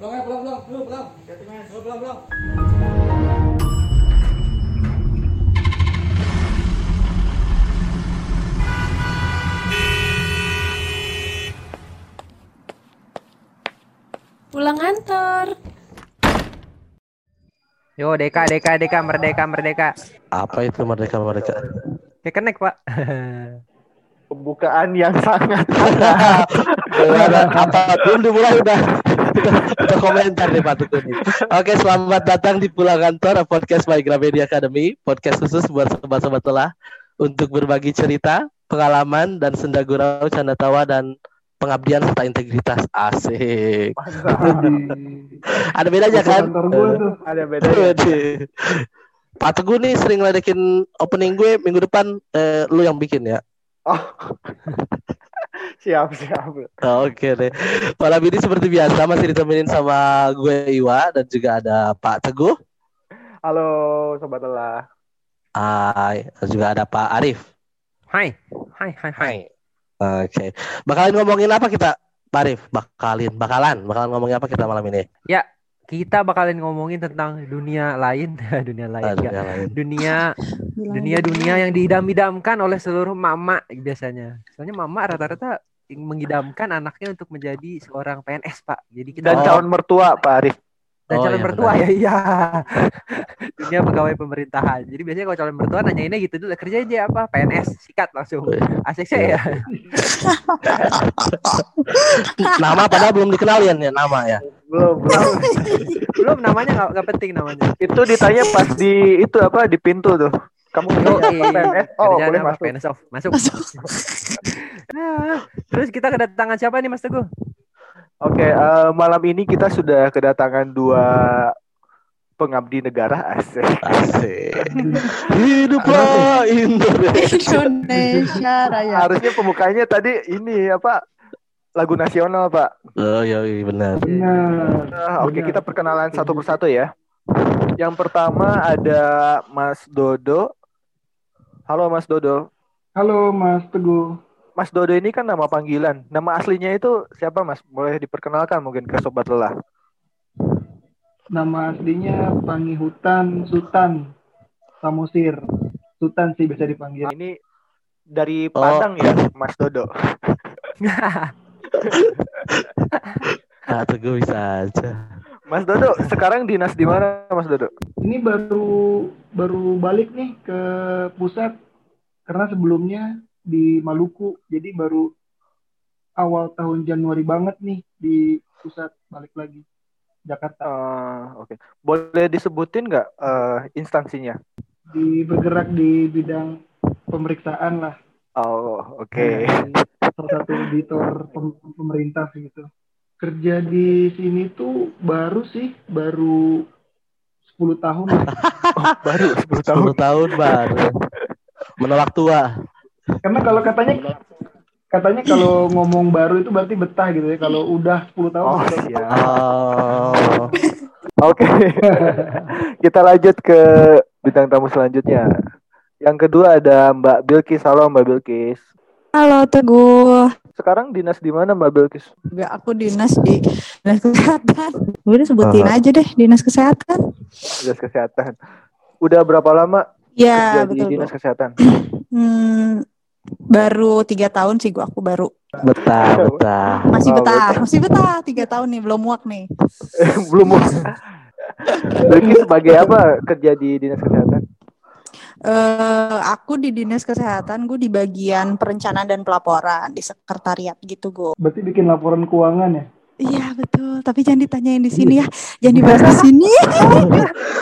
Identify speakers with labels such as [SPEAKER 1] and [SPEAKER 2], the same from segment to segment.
[SPEAKER 1] Pulang ya, pulang, pulang, dulu pulang. Dulu pulang, pulang.
[SPEAKER 2] Pulang kantor.
[SPEAKER 3] Yo, Deka, Deka, Deka, merdeka, merdeka.
[SPEAKER 4] Apa itu merdeka merdeka?
[SPEAKER 3] Kayak kenek, Pak.
[SPEAKER 5] Pembukaan yang sangat
[SPEAKER 4] Gimana? apa belum dimulai udah udah komentar nih Pak nih. Oke, selamat datang di Pulang Kantor podcast by Gramedia Academy, podcast khusus buat sobat-sobat telah untuk berbagi cerita, pengalaman dan senda gurau, canda tawa dan pengabdian serta integritas. Asik. Ada bedanya kan?
[SPEAKER 5] Ada bedanya.
[SPEAKER 4] Pak Teguh nih sering ledekin opening gue minggu depan eh, lu yang bikin ya.
[SPEAKER 5] Oh. siap, siap.
[SPEAKER 4] Oke deh. Malam ini seperti biasa masih ditemenin sama gue Iwa dan juga ada Pak Teguh.
[SPEAKER 5] Halo sobat lelah.
[SPEAKER 4] Hai, dan juga ada Pak Arif.
[SPEAKER 3] Hai, hai, hai, hai.
[SPEAKER 4] Oke. Bakalan ngomongin apa kita? Pak Arif, bakalin, bakalan, bakalan ngomongin apa kita malam ini?
[SPEAKER 3] Ya, kita bakalan ngomongin tentang dunia lain, dunia lain.
[SPEAKER 4] Ah,
[SPEAKER 3] enggak.
[SPEAKER 4] dunia lain.
[SPEAKER 3] Dunia dunia-dunia yang diidam-idamkan oleh seluruh mama biasanya. Soalnya mama rata-rata mengidamkan anaknya untuk menjadi seorang PNS, Pak. Jadi kita
[SPEAKER 5] Dan
[SPEAKER 4] Oh.
[SPEAKER 5] calon mertua Pak Arif.
[SPEAKER 3] dan
[SPEAKER 4] Oh,
[SPEAKER 3] calon
[SPEAKER 4] iya,
[SPEAKER 3] mertua
[SPEAKER 4] benar.
[SPEAKER 3] ya iya. dunia pegawai pemerintahan. Jadi biasanya kalau calon mertua nanyainnya gitu dulu, kerja aja apa? PNS, sikat langsung.
[SPEAKER 4] Oh, iya.
[SPEAKER 3] Asik sih ya.
[SPEAKER 4] Nama padahal belum dikenalin ya nama ya.
[SPEAKER 5] Belum, belum.
[SPEAKER 3] Belum namanya nggak penting namanya.
[SPEAKER 5] itu ditanya pas di itu apa di pintu tuh. Kamu kerja apa PNS? Oh,
[SPEAKER 3] Kerjaan
[SPEAKER 5] boleh
[SPEAKER 3] apa?
[SPEAKER 5] masuk.
[SPEAKER 3] PNS off. Masuk. Ah, Terus kita kedatangan siapa nih Mas Teguh?
[SPEAKER 5] Oke, eh, malam ini kita sudah kedatangan dua pengabdi negara asik.
[SPEAKER 4] Asik. Hiduplah Indonesia.
[SPEAKER 2] Indonesia Raya.
[SPEAKER 5] Harusnya pembukanya tadi ini apa? Lagu nasional, Pak.
[SPEAKER 4] Oh iya iya, benar.
[SPEAKER 6] Benar.
[SPEAKER 5] Nah, Oke,
[SPEAKER 6] Benar.
[SPEAKER 5] kita perkenalan satu persatu ya. Yang pertama ada Mas Dodo. Halo Mas Dodo.
[SPEAKER 6] Halo Mas Teguh.
[SPEAKER 5] Mas Dodo ini kan nama panggilan. Nama aslinya itu siapa Mas? Boleh diperkenalkan mungkin ke sobat lelah.
[SPEAKER 6] Nama aslinya Pangihutan Sultan Samosir. Sultan sih bisa dipanggil.
[SPEAKER 5] Ini dari
[SPEAKER 4] Oh.
[SPEAKER 5] Padang ya, Mas Dodo.
[SPEAKER 4] Pak Teguh bisa aja.
[SPEAKER 5] Mas Dodo, sekarang dinas di mana, Mas Dodo?
[SPEAKER 6] Ini baru baru balik nih ke pusat karena sebelumnya di Maluku. Jadi baru awal tahun Januari banget nih di pusat balik lagi Jakarta.
[SPEAKER 5] Eh, Oke, boleh disebutin nggak eh, instansinya?
[SPEAKER 6] Di bergerak di bidang pemeriksaan lah.
[SPEAKER 5] Oh, oke.
[SPEAKER 6] salah satu auditor pem- pemerintah gitu. Kerja di sini tuh baru sih, baru 10 tahun.
[SPEAKER 5] Oh, baru 10 tahun.
[SPEAKER 4] 10 tahun baru. Menolak tua.
[SPEAKER 6] Karena kalau katanya katanya kalau ngomong baru itu berarti betah gitu ya. Kalau udah 10 tahun
[SPEAKER 5] Oh, siap.
[SPEAKER 4] Oh.
[SPEAKER 5] Oke. Kita lanjut ke bintang tamu selanjutnya. Yang kedua ada Mbak Bilkis. Halo Mbak Bilkis.
[SPEAKER 2] Halo Teguh.
[SPEAKER 5] Sekarang dinas di mana Mbak Bilkis?
[SPEAKER 2] Enggak, aku dinas di dinas kesehatan. Udah sebutin
[SPEAKER 4] Aha.
[SPEAKER 2] aja deh dinas kesehatan.
[SPEAKER 5] Dinas kesehatan. Udah berapa lama
[SPEAKER 2] Ya
[SPEAKER 5] kerja di
[SPEAKER 2] betul.
[SPEAKER 5] dinas
[SPEAKER 2] Bu.
[SPEAKER 5] kesehatan?
[SPEAKER 2] Hmm, baru tiga tahun sih gua aku baru
[SPEAKER 4] Betah, betah.
[SPEAKER 2] masih
[SPEAKER 5] Oh,
[SPEAKER 2] betah
[SPEAKER 5] betah.
[SPEAKER 2] masih betah tiga tahun nih belum muak nih
[SPEAKER 5] Belum. Bilkis sebagai apa kerja di dinas kesehatan?
[SPEAKER 2] Eh aku di dinas kesehatan gue di bagian perencanaan dan pelaporan di sekretariat gitu gue
[SPEAKER 6] berarti bikin laporan keuangan ya.
[SPEAKER 2] iya betul tapi jangan ditanyain di sini ya jangan dibahas di sini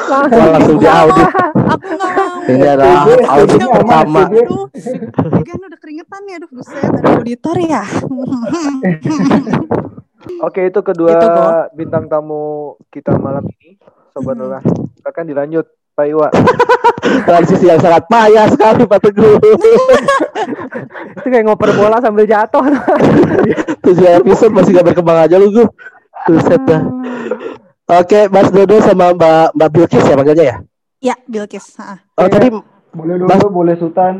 [SPEAKER 4] Oh, langsung di audit.
[SPEAKER 2] aku nggak mau
[SPEAKER 4] Ini adalah audit pertama.
[SPEAKER 2] Kan udah keringetan nih, aduh buset, ada auditor ya.
[SPEAKER 5] Oke, itu kedua
[SPEAKER 2] Itu, Bo.
[SPEAKER 5] bintang tamu kita malam ini. Sobat
[SPEAKER 2] Hmm.
[SPEAKER 5] Lelah. Akan dilanjut, Pak Iwa.
[SPEAKER 4] Transisi yang sangat payah sekali Pak Teguh.
[SPEAKER 3] Itu kayak ngoper bola sambil jatuh.
[SPEAKER 4] Tujuh episode masih gak berkembang aja lu gue. Buset dah. Oke, Mas Dodo sama Mbak Mbak Bilkis ya panggilnya ya?
[SPEAKER 2] ya, Bilkis. ha.
[SPEAKER 4] Oh tadi
[SPEAKER 6] Boleh dulu,
[SPEAKER 4] Mas-
[SPEAKER 6] boleh Sultan.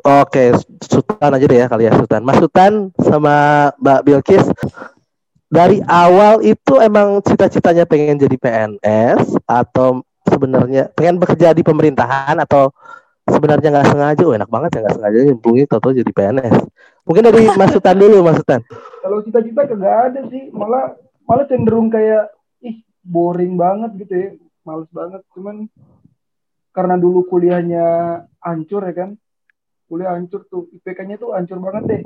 [SPEAKER 4] Oke, Sultan aja deh ya kali ya Sultan. Mas Sultan sama Mbak Bilkis dari awal itu emang cita-citanya pengen jadi PNS atau sebenarnya pengen bekerja di pemerintahan atau sebenarnya nggak sengaja, oh, enak banget ya nggak sengaja nyemplungin toto jadi PNS. Mungkin dari masukan dulu, masukan.
[SPEAKER 6] Kalau cita-cita kagak ada sih, malah malah cenderung kayak ih boring banget gitu ya, males banget. Cuman karena dulu kuliahnya hancur ya kan, kuliah hancur tuh, IPK-nya tuh hancur banget deh.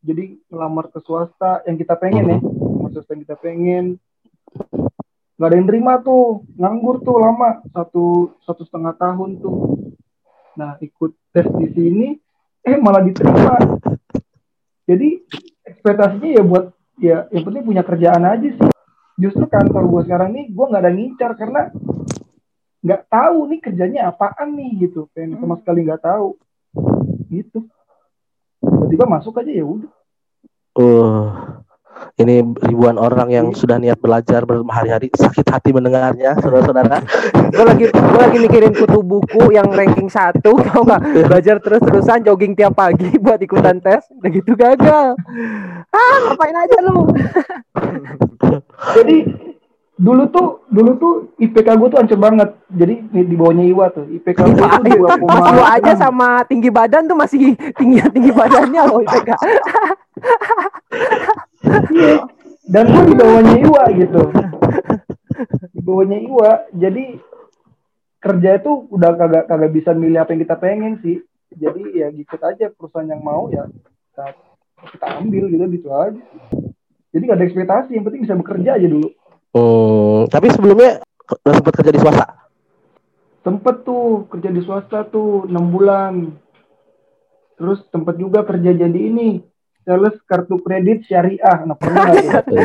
[SPEAKER 6] Jadi ngelamar ke swasta yang kita pengen ya, swasta yang kita pengen. Gak ada yang terima tuh, nganggur tuh lama satu satu setengah tahun tuh. Nah ikut tes di sini, eh malah diterima. Jadi ekspektasinya ya buat ya yang penting punya kerjaan aja sih. Justru kantor gue sekarang nih gue nggak ada ngincar karena nggak tahu nih kerjanya apaan nih gitu, pengen sama sekali nggak tahu gitu. Tiba-tiba masuk aja ya udah.
[SPEAKER 4] Uh, ini ribuan orang yang sudah niat belajar berhari-hari sakit hati mendengarnya, saudara-saudara.
[SPEAKER 3] gue lagi gue lagi mikirin kutu buku yang ranking satu tau gak belajar terus terusan jogging tiap pagi buat ikutan tes. Udah gitu gagal. Ah ngapain aja lu?
[SPEAKER 6] Jadi dulu tuh dulu tuh IPK gue tuh hancur banget. Jadi di, di bawahnya Iwa tuh. IPK gue tuh dua
[SPEAKER 3] Pas lu aja sama tinggi badan tuh masih tinggi tinggi badannya loh IPK
[SPEAKER 6] dan gue di bawahnya Iwa gitu. Di bawahnya Iwa. Jadi kerja itu udah kagak kagak bisa milih apa yang kita pengen sih. Jadi ya gitu aja perusahaan yang mau ya kita, kita ambil gitu gitu aja. Jadi gak ada ekspektasi, yang penting bisa bekerja aja dulu.
[SPEAKER 4] Hmm, tapi sebelumnya udah sempat kerja di swasta.
[SPEAKER 6] Sempet tuh kerja di swasta tuh 6 bulan. Terus sempet juga kerja jadi ini sales kartu kredit syariah. Nah pernah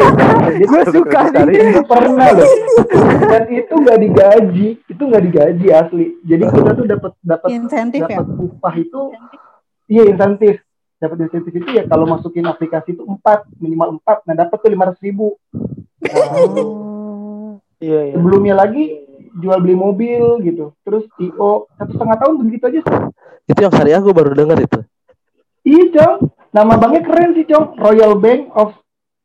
[SPEAKER 3] gue suka.
[SPEAKER 6] Itu pernah loh. Dan itu nggak digaji, itu nggak digaji asli. Jadi kita tuh dapat dapat
[SPEAKER 2] Insentif ya?
[SPEAKER 6] dapat upah itu, iya insentif. Dapat insentif itu ya kalau masukin aplikasi itu empat minimal empat. Nah dapat tuh lima ratus ribu. Nah,
[SPEAKER 5] Iya, iya.
[SPEAKER 6] sebelumnya lagi jual beli mobil gitu. Terus IO satu setengah tahun begitu aja.
[SPEAKER 4] Itu yang syariah gue baru dengar itu.
[SPEAKER 6] Iya, Cong. Nama banknya keren sih, Cong. Royal Bank of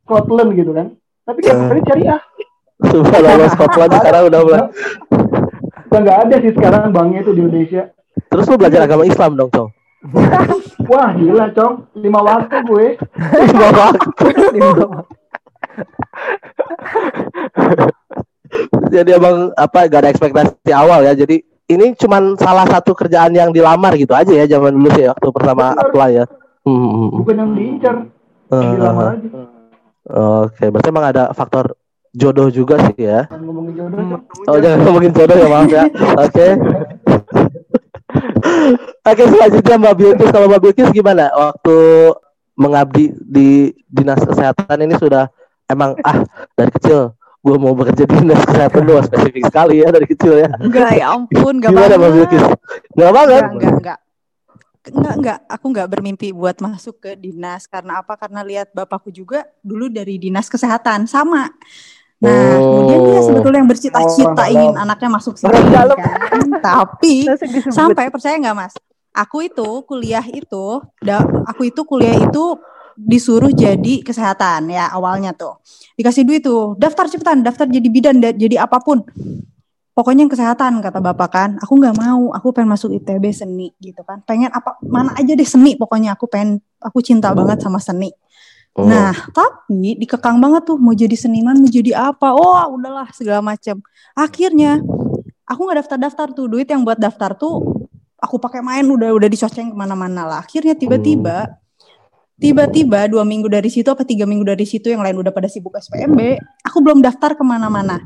[SPEAKER 6] Scotland gitu kan. Tapi kan
[SPEAKER 4] Eh.
[SPEAKER 6] syariah.
[SPEAKER 4] Lolos Scotland sekarang udah mulai.
[SPEAKER 6] Udah nggak ada sih sekarang banknya itu di Indonesia.
[SPEAKER 4] Terus lu belajar agama Islam dong, Cong.
[SPEAKER 6] Wah, gila, Cong. Lima waktu gue.
[SPEAKER 4] Lima waktu. Jadi abang apa gak ada ekspektasi awal ya. Jadi ini cuman salah satu kerjaan yang dilamar gitu aja ya zaman dulu sih waktu pertama apply ya. Hmm, hmm, hmm.
[SPEAKER 6] Bukan yang diincar.
[SPEAKER 4] Eh,
[SPEAKER 6] Dilamar aja.
[SPEAKER 4] Oke, berarti emang ada faktor jodoh juga sih ya.
[SPEAKER 6] Jangan ngomongin jodoh, Cong.
[SPEAKER 4] Oh jangan ngomongin jodoh ya maaf ya. Oke. Oke selanjutnya Mbak Bilkis kalau Mbak Bilkis gimana waktu mengabdi di dinas kesehatan ini sudah emang ah dari kecil gue mau bekerja di dinas kesehatan lu spesifik sekali ya dari kecil ya.
[SPEAKER 2] Enggak ya ampun, enggak
[SPEAKER 4] Gimana Mbak
[SPEAKER 2] banget.
[SPEAKER 4] Bilkis? Enggak banget.
[SPEAKER 2] Enggak, enggak, enggak. Enggak, enggak. Aku enggak bermimpi buat masuk ke dinas. Karena apa? Karena lihat bapakku juga dulu dari dinas kesehatan. Sama. Nah, kemudian dia
[SPEAKER 4] Oh.
[SPEAKER 2] sebetulnya yang bercita-cita
[SPEAKER 6] Orang
[SPEAKER 2] ingin
[SPEAKER 6] dalam.
[SPEAKER 2] anaknya masuk sini.
[SPEAKER 3] Dalam.
[SPEAKER 2] kan. Tapi sampai percaya nggak mas? Aku itu kuliah itu, aku itu kuliah itu disuruh jadi kesehatan ya awalnya tuh dikasih duit tuh daftar cepetan daftar jadi bidan da- jadi apa pun pokoknya yang kesehatan kata bapak kan aku nggak mau aku pengen masuk ITB seni gitu kan pengen apa mana aja deh seni pokoknya aku pengen aku cinta banget sama seni
[SPEAKER 4] Hmm.
[SPEAKER 2] Nah, tapi dikekang banget tuh mau jadi seniman, mau jadi apa? Oh, udahlah segala macam. Akhirnya aku nggak daftar-daftar tuh duit yang buat daftar tuh aku pakai main udah udah dicoceng ke mana-mana lah. Akhirnya tiba-tiba tiba-tiba dua minggu dari situ apa tiga minggu dari situ yang lain udah pada sibuk SPMB, aku belum daftar ke mana-mana.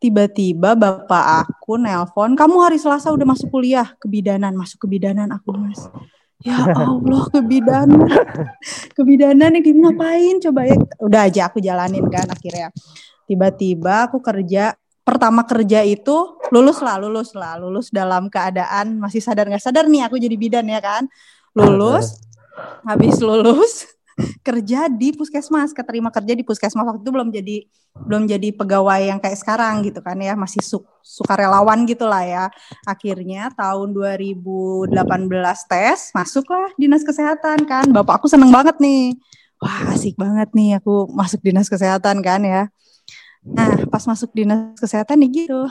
[SPEAKER 2] Tiba-tiba bapak aku nelpon, kamu hari Selasa udah masuk kuliah kebidanan, masuk kebidanan aku mas. Ya Allah kebidanan, kebidanan ini ngapain coba ya? Udah aja aku jalanin kan akhirnya. Tiba-tiba aku kerja pertama kerja itu lulus lah, lulus lah, lulus dalam keadaan masih sadar nggak sadar nih aku jadi bidan ya kan, lulus, habis lulus kerja di puskesmas, keterima kerja di puskesmas waktu itu belum jadi belum jadi pegawai yang kayak sekarang gitu kan ya, masih su sukarelawan gitulah ya. Akhirnya tahun 2018 tes masuklah dinas kesehatan kan, bapak aku seneng banget nih. wah asik banget nih aku masuk dinas kesehatan kan ya. Nah pas masuk dinas kesehatan nih gitu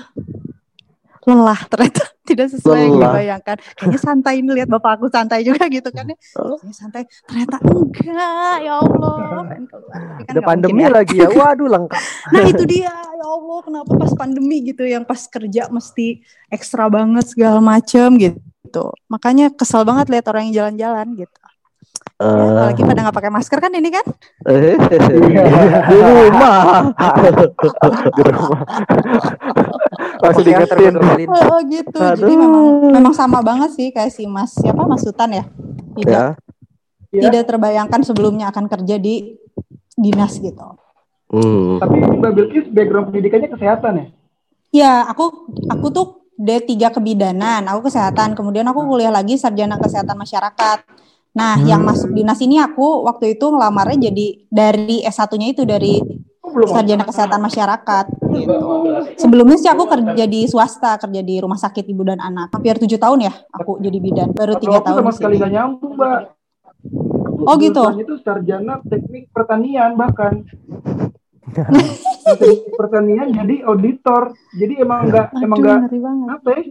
[SPEAKER 2] lelah ternyata tidak sesuai yang
[SPEAKER 4] Lelah.
[SPEAKER 2] dibayangkan. Kayaknya santai ini lihat bapak aku santai juga gitu kan ya. Kayaknya santai ternyata enggak ya Allah. Kan
[SPEAKER 3] Ada
[SPEAKER 2] nggak
[SPEAKER 3] pandemi
[SPEAKER 2] mungkin ya.
[SPEAKER 3] lagi ya. Waduh lengkap.
[SPEAKER 2] Nah itu dia ya Allah kenapa pas pandemi gitu yang pas kerja mesti ekstra banget segala macem gitu. Makanya kesel banget lihat orang yang jalan-jalan gitu. Ya,
[SPEAKER 4] Eh,
[SPEAKER 2] apalagi pada nggak pakai masker kan ini kan?
[SPEAKER 4] eh, di rumah.
[SPEAKER 5] Di rumah. Langsung
[SPEAKER 3] masker
[SPEAKER 5] diingetin.
[SPEAKER 3] kontrolin.
[SPEAKER 2] Oh gitu. Jadi memang memang sama banget sih kayak si Mas siapa Mas Sultan ya. Tidak
[SPEAKER 4] Ya.
[SPEAKER 6] Iya.
[SPEAKER 2] tidak terbayangkan sebelumnya akan kerja di dinas gitu.
[SPEAKER 4] Hmm.
[SPEAKER 6] Tapi Mbak Bilkis background pendidikannya kesehatan ya?
[SPEAKER 2] Ya, aku aku tuh D3 kebidanan, aku kesehatan. Kemudian aku kuliah lagi sarjana kesehatan masyarakat. Nah, yang masuk dinas ini aku waktu itu ngelamarnya jadi dari S1-nya itu dari
[SPEAKER 6] Oh, belum.
[SPEAKER 2] sarjana kesehatan masyarakat gitu. Sebelumnya sih aku kerja di swasta, kerja di rumah sakit ibu dan anak. Hampir tujuh tahun ya aku jadi bidan. Baru tiga tahun
[SPEAKER 6] sama sekali gak nyambung, Mbak.
[SPEAKER 2] Oh, gitu?
[SPEAKER 6] Itu sarjana teknik pertanian bahkan. teknik pertanian jadi auditor. Jadi emang enggak
[SPEAKER 2] Aduh,
[SPEAKER 6] emang enggak apa ya?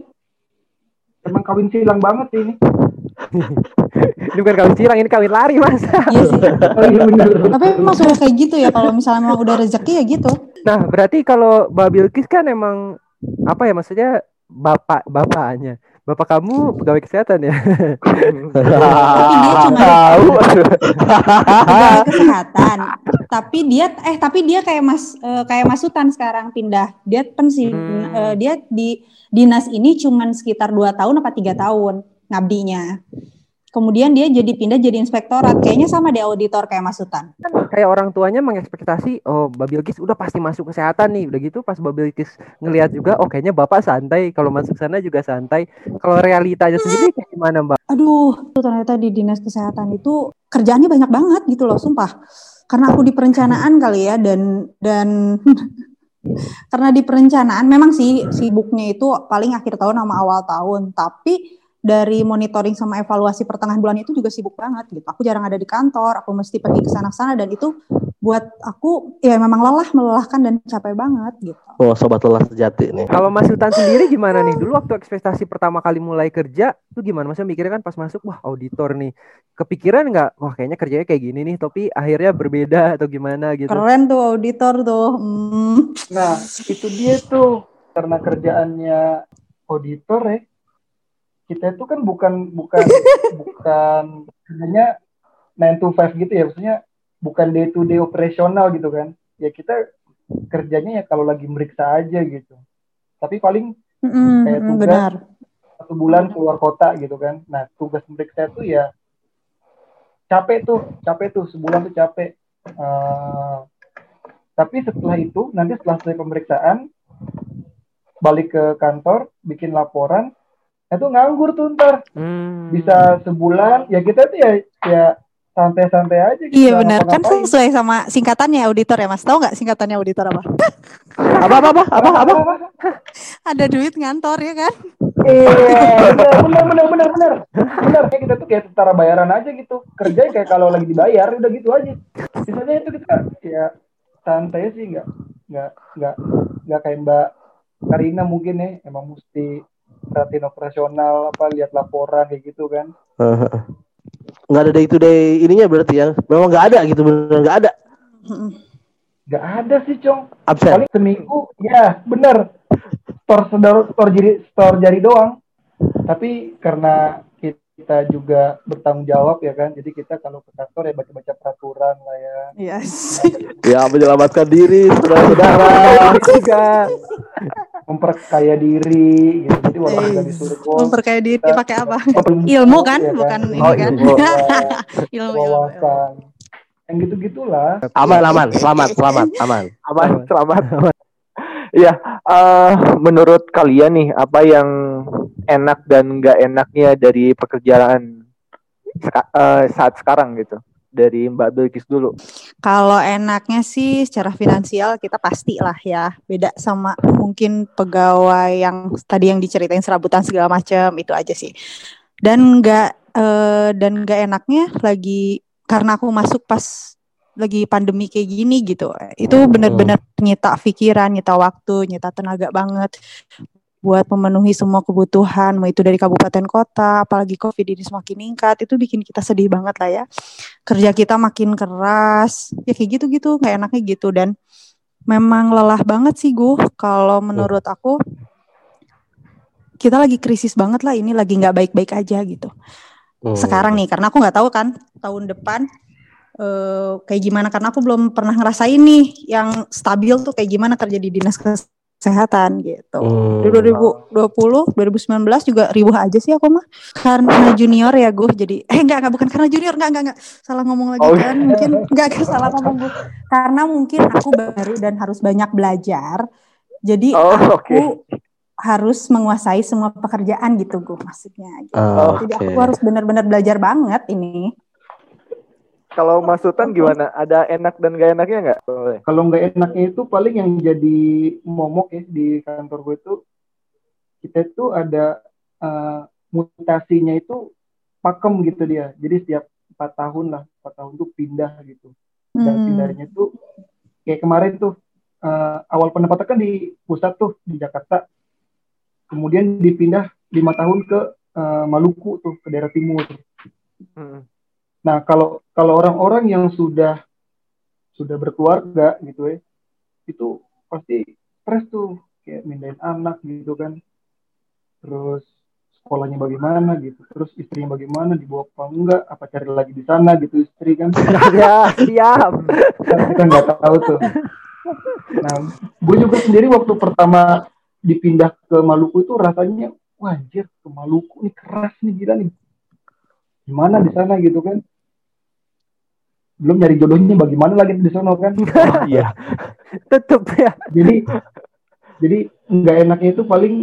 [SPEAKER 6] Emang kawin silang banget ini.
[SPEAKER 3] Ini bukan kawin silang, ini kawin lari mas.
[SPEAKER 2] Iya sih. Tapi emang sudah kayak gitu ya kalau misalnya memang udah rezeki ya gitu.
[SPEAKER 3] Nah berarti kalau Mbak Bilkis kan emang apa ya maksudnya bapak bapaknya. Bapak kamu pegawai kesehatan ya?
[SPEAKER 2] Tapi dia cuma
[SPEAKER 5] Tahu.
[SPEAKER 2] pegawai kesehatan. Tapi dia eh tapi dia kayak Mas eh, kayak Mas Sultan sekarang pindah. Dia pensiun
[SPEAKER 3] Hmm.
[SPEAKER 2] eh, dia di dinas ini cuman sekitar dua tahun apa tiga tahun ngabdinya. Kemudian dia jadi pindah jadi inspektorat. Kayaknya sama di auditor kayak Mas Sultan.
[SPEAKER 3] Kan kayak orang tuanya mengekspektasi, oh Mbak Bilkis udah pasti masuk kesehatan nih. Udah gitu pas Mbak Bilkis ngelihat juga, oh kayaknya bapak santai. Kalau masuk sana juga santai. Kalau realitanya sendiri kayak gimana Mbak?
[SPEAKER 2] Aduh, ternyata di dinas kesehatan itu kerjaannya banyak banget gitu loh, sumpah. Karena aku di perencanaan kali ya dan dan karena di perencanaan memang sih sibuknya itu paling akhir tahun sama awal tahun, tapi dari monitoring sama evaluasi pertengahan bulan itu juga sibuk banget gitu. Aku jarang ada di kantor, aku mesti pergi ke sana-sana dan itu buat aku ya memang lelah, melelahkan dan capek banget gitu.
[SPEAKER 4] Oh, sobat lelah sejati nih.
[SPEAKER 3] Kalau Mas Sultan sendiri gimana nih? Dulu waktu ekspektasi pertama kali mulai kerja, tuh gimana? Maksudnya mikirnya kan pas masuk, wah auditor nih. Kepikiran nggak? Wah kayaknya kerjanya kayak gini nih, tapi akhirnya berbeda atau gimana gitu?
[SPEAKER 2] Keren tuh auditor tuh. Hmm.
[SPEAKER 6] Nah, itu dia tuh karena kerjaannya auditor ya. Kita itu kan bukan bukan bukan hanya 9 to 5 gitu ya, maksudnya bukan day to day operasional gitu kan. Ya kita kerjanya ya kalau lagi meriksa aja gitu. Tapi paling
[SPEAKER 2] Mm-mm,
[SPEAKER 6] Kayak
[SPEAKER 2] mm,
[SPEAKER 6] tugas.
[SPEAKER 2] benar.
[SPEAKER 6] satu bulan keluar kota gitu kan. Nah, tugas meriksa itu ya capek tuh, capek tuh sebulan tuh capek. Eh, tapi setelah itu, nanti setelah selesai pemeriksaan, balik ke kantor, bikin laporan, itu nganggur tuh ntar.
[SPEAKER 3] Hmm.
[SPEAKER 6] Bisa sebulan, ya kita tuh ya, ya santai-santai aja gitu.
[SPEAKER 2] Iya benar kan sesuai sama singkatannya auditor ya Mas. Tahu nggak singkatannya auditor apa?
[SPEAKER 4] Apa apa apa apa apa?
[SPEAKER 2] Ada duit ngantor ya kan?
[SPEAKER 6] Iya, benar, benar, benar, benar, benar. Kayak kita tuh kayak tentara bayaran aja gitu. Kerja kayak kalau lagi dibayar udah gitu aja. Sisanya itu kita ya santai sih, nggak, nggak, nggak, nggak kayak Mbak Karina mungkin ya. Emang mesti perhatiin operasional apa lihat laporan kayak gitu kan.
[SPEAKER 4] Nggak ada day to day ininya berarti ya. Memang nggak ada gitu benar nggak ada.
[SPEAKER 6] Nggak ada sih, Cong.
[SPEAKER 4] Absen.
[SPEAKER 6] Paling seminggu, ya bener. Store store, store jari, store jari doang. Tapi karena kita juga bertanggung jawab ya kan, jadi kita kalau ke kantor ya baca-baca peraturan lah ya.
[SPEAKER 2] Yes.
[SPEAKER 4] Ya menyelamatkan diri saudara-saudara.
[SPEAKER 3] juga.
[SPEAKER 6] memperkaya diri gitu. Jadi walaupun nggak disuruh bos,
[SPEAKER 2] Memperkaya diri
[SPEAKER 6] kita-
[SPEAKER 2] pakai apa?
[SPEAKER 6] Ilmu,
[SPEAKER 2] kan,
[SPEAKER 6] ya
[SPEAKER 2] bukan ini
[SPEAKER 5] Oh,
[SPEAKER 2] kan.
[SPEAKER 5] ilmu.
[SPEAKER 2] Ilmu ilmu.
[SPEAKER 6] wawasan. Yang gitu-gitulah.
[SPEAKER 4] Aman aman, selamat selamat aman.
[SPEAKER 5] Aman, selamat. Iya, eh, menurut kalian nih apa yang enak dan nggak enaknya dari pekerjaan seka- eh, saat sekarang gitu? Dari Mbak Bilkis dulu.
[SPEAKER 2] Kalau enaknya sih secara finansial kita pasti lah ya beda sama mungkin pegawai yang tadi yang diceritain serabutan segala macam itu aja sih. Dan nggak eh, dan nggak enaknya lagi karena aku masuk pas lagi pandemi kayak gini gitu. Itu benar-benar nyita pikiran, nyita waktu, nyita tenaga banget buat memenuhi semua kebutuhan, mau itu dari kabupaten kota, apalagi COVID ini semakin meningkat, itu bikin kita sedih banget lah ya. Kerja kita makin keras, ya kayak gitu-gitu, nggak enaknya gitu dan memang lelah banget sih gue kalau menurut aku kita lagi krisis banget lah ini lagi nggak baik-baik aja gitu
[SPEAKER 4] Hmm.
[SPEAKER 2] sekarang nih karena aku nggak tahu kan tahun depan eh, kayak gimana karena aku belum pernah ngerasain nih yang stabil tuh kayak gimana kerja di dinas kesehatan gitu.
[SPEAKER 4] Hmm.
[SPEAKER 2] Di 2020, 2019 juga ribuh aja sih aku mah. Karena junior ya gue jadi eh enggak enggak bukan karena junior. Enggak enggak enggak salah ngomong lagi
[SPEAKER 5] Oh,
[SPEAKER 2] kan mungkin. Enggak enggak salah ngomong gue karena mungkin aku baru dan harus banyak belajar. Jadi
[SPEAKER 5] Oh,
[SPEAKER 2] aku harus menguasai semua pekerjaan gitu gue maksudnya gitu.
[SPEAKER 4] Ah,
[SPEAKER 2] Jadi aku harus benar-benar belajar banget ini.
[SPEAKER 5] Kalau Mas Sultan gimana? Ada enak dan gak enaknya nggak?
[SPEAKER 6] Kalau nggak enaknya itu paling yang jadi momok ya di kantor gue itu kita itu ada eh, mutasinya itu pakem gitu dia. Jadi setiap empat tahun lah, empat tahun tuh pindah gitu. Dan
[SPEAKER 2] Hmm.
[SPEAKER 6] pindahnya tuh kayak kemarin tuh eh, awal pendapatan kan di pusat tuh di Jakarta. Kemudian dipindah lima tahun ke eh, Maluku tuh ke daerah timur.
[SPEAKER 5] Hmm.
[SPEAKER 6] Nah, kalau kalau orang-orang yang sudah sudah berkeluarga gitu ya, itu pasti stres tuh kayak mindahin anak gitu kan. Terus sekolahnya bagaimana gitu. Terus istrinya bagaimana dibawa apa enggak, apa cari lagi di sana gitu istri kan.
[SPEAKER 3] ya siap
[SPEAKER 6] Kan kita nggak tahu tuh. Nah, gue juga sendiri waktu pertama dipindah ke Maluku itu rasanya wah anjir ke Maluku nih keras nih gila nih. Gimana di sana gitu kan? Belum nyari jodohnya bagaimana lagi di sana kan?
[SPEAKER 5] Iya.
[SPEAKER 3] tetep ya
[SPEAKER 6] jadi jadi nggak enaknya itu paling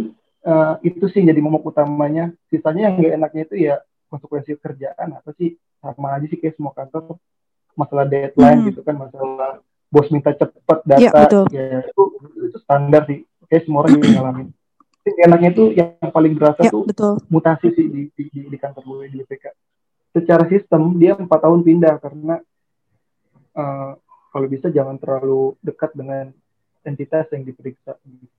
[SPEAKER 6] eh, itu sih jadi momok utamanya. Sisanya yang nggak enaknya itu ya konsekuensi kerjaan apa sih sama aja sih kayak semua kantor masalah deadline
[SPEAKER 2] Hmm.
[SPEAKER 6] gitu kan masalah bos minta cepet
[SPEAKER 2] Iya,
[SPEAKER 6] data
[SPEAKER 2] betul.
[SPEAKER 6] ya itu itu standar sih kayak semua orang juga ngalamin. Enaknya itu yang paling berasa
[SPEAKER 2] Ya,
[SPEAKER 6] tuh
[SPEAKER 2] betul.
[SPEAKER 6] mutasi sih di, di, di, di kantor gue di BPK. Secara sistem dia empat tahun pindah karena eh, kalau bisa jangan terlalu dekat dengan entitas yang diperiksa. Gitu.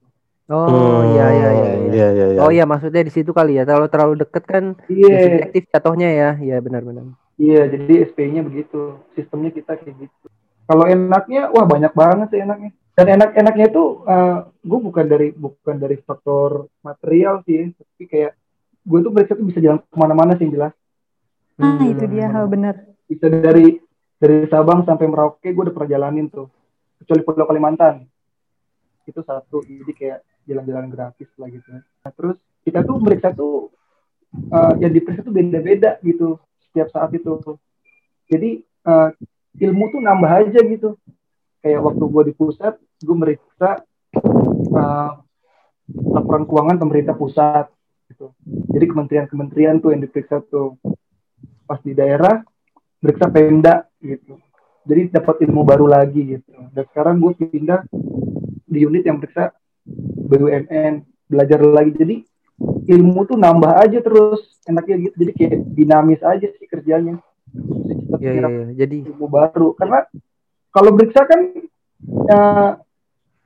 [SPEAKER 3] oh iya iya iya iya.
[SPEAKER 4] Iya, iya, iya.
[SPEAKER 3] oh iya maksudnya di situ kali ya kalau terlalu deket kan
[SPEAKER 6] Iya,
[SPEAKER 3] subjektif jatuhnya ya iya benar-benar
[SPEAKER 6] iya. Jadi SP-nya begitu, sistemnya kita kayak gitu. Kalau enaknya, wah banyak banget sih enaknya. Dan enak-enaknya itu, eh, gue bukan dari bukan dari faktor material sih, tapi kayak gue tuh beriksa tuh bisa jalan ke mana-mana sih yang jelas.
[SPEAKER 2] Ah,
[SPEAKER 3] Hmm,
[SPEAKER 2] itu dia, oh, bener.
[SPEAKER 6] bisa dari dari Sabang sampai Merauke gue udah pernah jalanin tuh. Kecuali Pulau Kalimantan. Itu satu jadi kayak jalan-jalan gratis lah gitu. Nah, terus kita tuh meriksa tuh eh, yang diperiksa tuh beda-beda gitu setiap saat itu jadi eh, ilmu tuh nambah aja gitu. Kayak waktu gue di pusat gue meriksa eh, laporan keuangan pemerintah pusat gitu. Jadi kementerian-kementerian tuh yang diperiksa tuh pas di daerah periksa Pemda gitu. Jadi dapat ilmu baru lagi gitu. Dan sekarang gue pindah di unit yang periksa BUMN, belajar lagi. Jadi ilmu tuh nambah aja terus enaknya gitu. Jadi kayak dinamis aja sih kerjanya.
[SPEAKER 3] Iya
[SPEAKER 6] nyerap
[SPEAKER 3] iya. jadi
[SPEAKER 6] ilmu baru. Karena kalau periksa kan ya,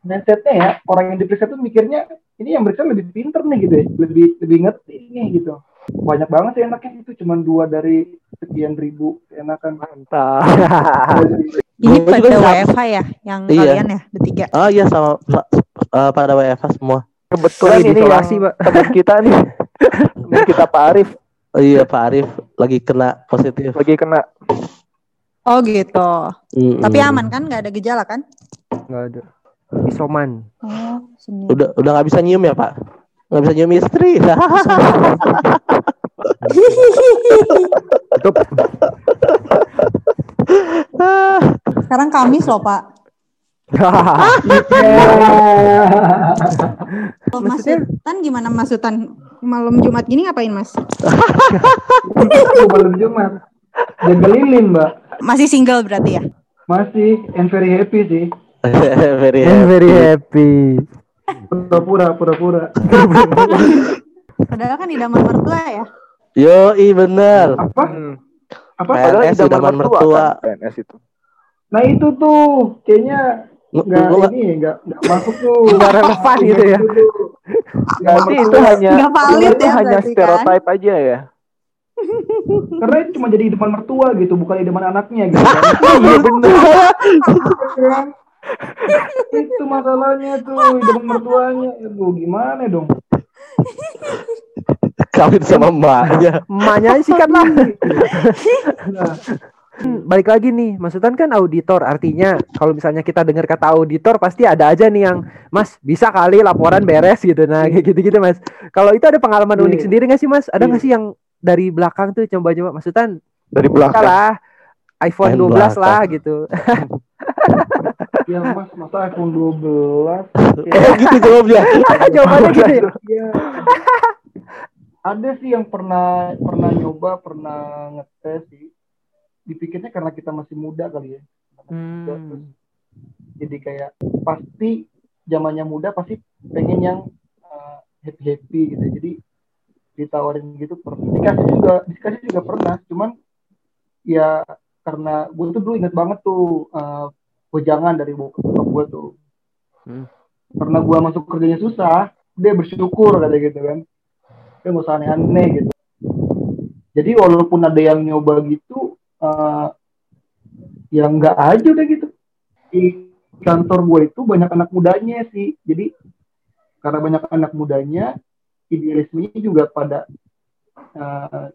[SPEAKER 6] mindsetnya ya orang yang diperiksa tuh mikirnya ini yang periksa lebih pinter nih gitu ya, lebih lebih ngerti nih gitu. Banyak banget sih enaknya itu cuma dua dari sekian ribu enakan.
[SPEAKER 5] Mantap.
[SPEAKER 2] Ini
[SPEAKER 4] juga
[SPEAKER 2] pada. WFH ya, yang
[SPEAKER 4] Iya.
[SPEAKER 2] kalian ya, bertiga.
[SPEAKER 4] Oh iya sama sa- eh, pada WFH semua.
[SPEAKER 5] Kebetulan ini
[SPEAKER 3] isolasi,
[SPEAKER 5] yang
[SPEAKER 3] Pak.
[SPEAKER 5] teman kita nih. teman kita Pak Arif
[SPEAKER 4] Oh iya Pak Arif lagi kena positif.
[SPEAKER 5] lagi kena.
[SPEAKER 2] Oh gitu.
[SPEAKER 4] Mm-mm.
[SPEAKER 2] Tapi aman kan, nggak ada gejala kan?
[SPEAKER 3] nggak ada isoman
[SPEAKER 2] Oh, seni.
[SPEAKER 4] Udah udah nggak bisa nyium ya Pak? Nggak bisa nyium istri.
[SPEAKER 2] Sekarang Kamis loh Pak. Kalau Mas? Sultan gimana Mas Sultan? Malam Jumat gini ngapain Mas?
[SPEAKER 6] Malam Jumat. Jaga lilin, Mbak.
[SPEAKER 2] Masih single berarti ya?
[SPEAKER 6] Masih and very happy sih.
[SPEAKER 4] Very
[SPEAKER 3] I'm very happy
[SPEAKER 6] Pura-pura, pura-pura.
[SPEAKER 2] Padahal kan idaman mertua ya.
[SPEAKER 4] Yo, i bener.
[SPEAKER 6] Apa?
[SPEAKER 5] Hmm.
[SPEAKER 6] Apa?
[SPEAKER 4] PNS
[SPEAKER 5] Padahal idaman
[SPEAKER 4] idaman mertua.
[SPEAKER 5] kan, PNS itu.
[SPEAKER 6] Nah itu tuh kayaknya nggak ini nggak nggak masuk tuh.
[SPEAKER 3] Nggak relevan gitu ya.
[SPEAKER 5] Berarti itu hanya itu
[SPEAKER 2] ya
[SPEAKER 5] hanya
[SPEAKER 2] berarti kan?
[SPEAKER 5] aja ya.
[SPEAKER 6] Karena itu cuma jadi idaman mertua gitu, bukan idaman anaknya gitu. kan.
[SPEAKER 5] Iya benar.
[SPEAKER 6] Kan? itu masalahnya tuh idaman mertuanya. Aduh, gimana dong?
[SPEAKER 4] Kawin sama mbaknya.
[SPEAKER 3] Emaknya sikat lah.
[SPEAKER 6] Nah,
[SPEAKER 3] Hmm, Balik lagi nih, maksudnya kan auditor artinya kalau misalnya kita dengar kata auditor pasti ada aja nih yang Mas bisa kali laporan beres gitu nah kayak gitu-gitu Mas. Kalau itu ada pengalaman
[SPEAKER 6] Iya.
[SPEAKER 3] unik sendiri nggak sih Mas? Ada nggak
[SPEAKER 6] Iya.
[SPEAKER 3] sih yang dari belakang tuh coba-coba maksudnya
[SPEAKER 5] Dari belakang.
[SPEAKER 3] lah iPhone
[SPEAKER 4] Main
[SPEAKER 3] 12
[SPEAKER 4] belakang.
[SPEAKER 3] lah gitu.
[SPEAKER 6] ya mas, masa iPhone 12?
[SPEAKER 4] Oh gitu jawabnya.
[SPEAKER 3] Jawabannya gitu ya.
[SPEAKER 6] Ya. Ada sih yang pernah pernah nyoba, pernah ngetes sih. Dipikirnya karena kita masih muda kali ya.
[SPEAKER 3] Hmm.
[SPEAKER 6] Jadi kayak pasti zamannya muda pasti pengen yang happy happy gitu. Jadi ditawarin gitu pernah. Dikasih juga, dikasih juga pernah. Cuman ya karena gue tuh dulu inget banget tuh uh, wejangan dari bokap gue tuh.
[SPEAKER 3] Hmm.
[SPEAKER 6] Karena gue masuk kerjanya susah, dia bersyukur kata gitu kan. Dia nggak usah aneh-aneh gitu. Jadi walaupun ada yang nyoba gitu, eh ya nggak aja udah gitu. Di kantor gue itu banyak anak mudanya sih. Jadi karena banyak anak mudanya, idealismenya juga pada eh,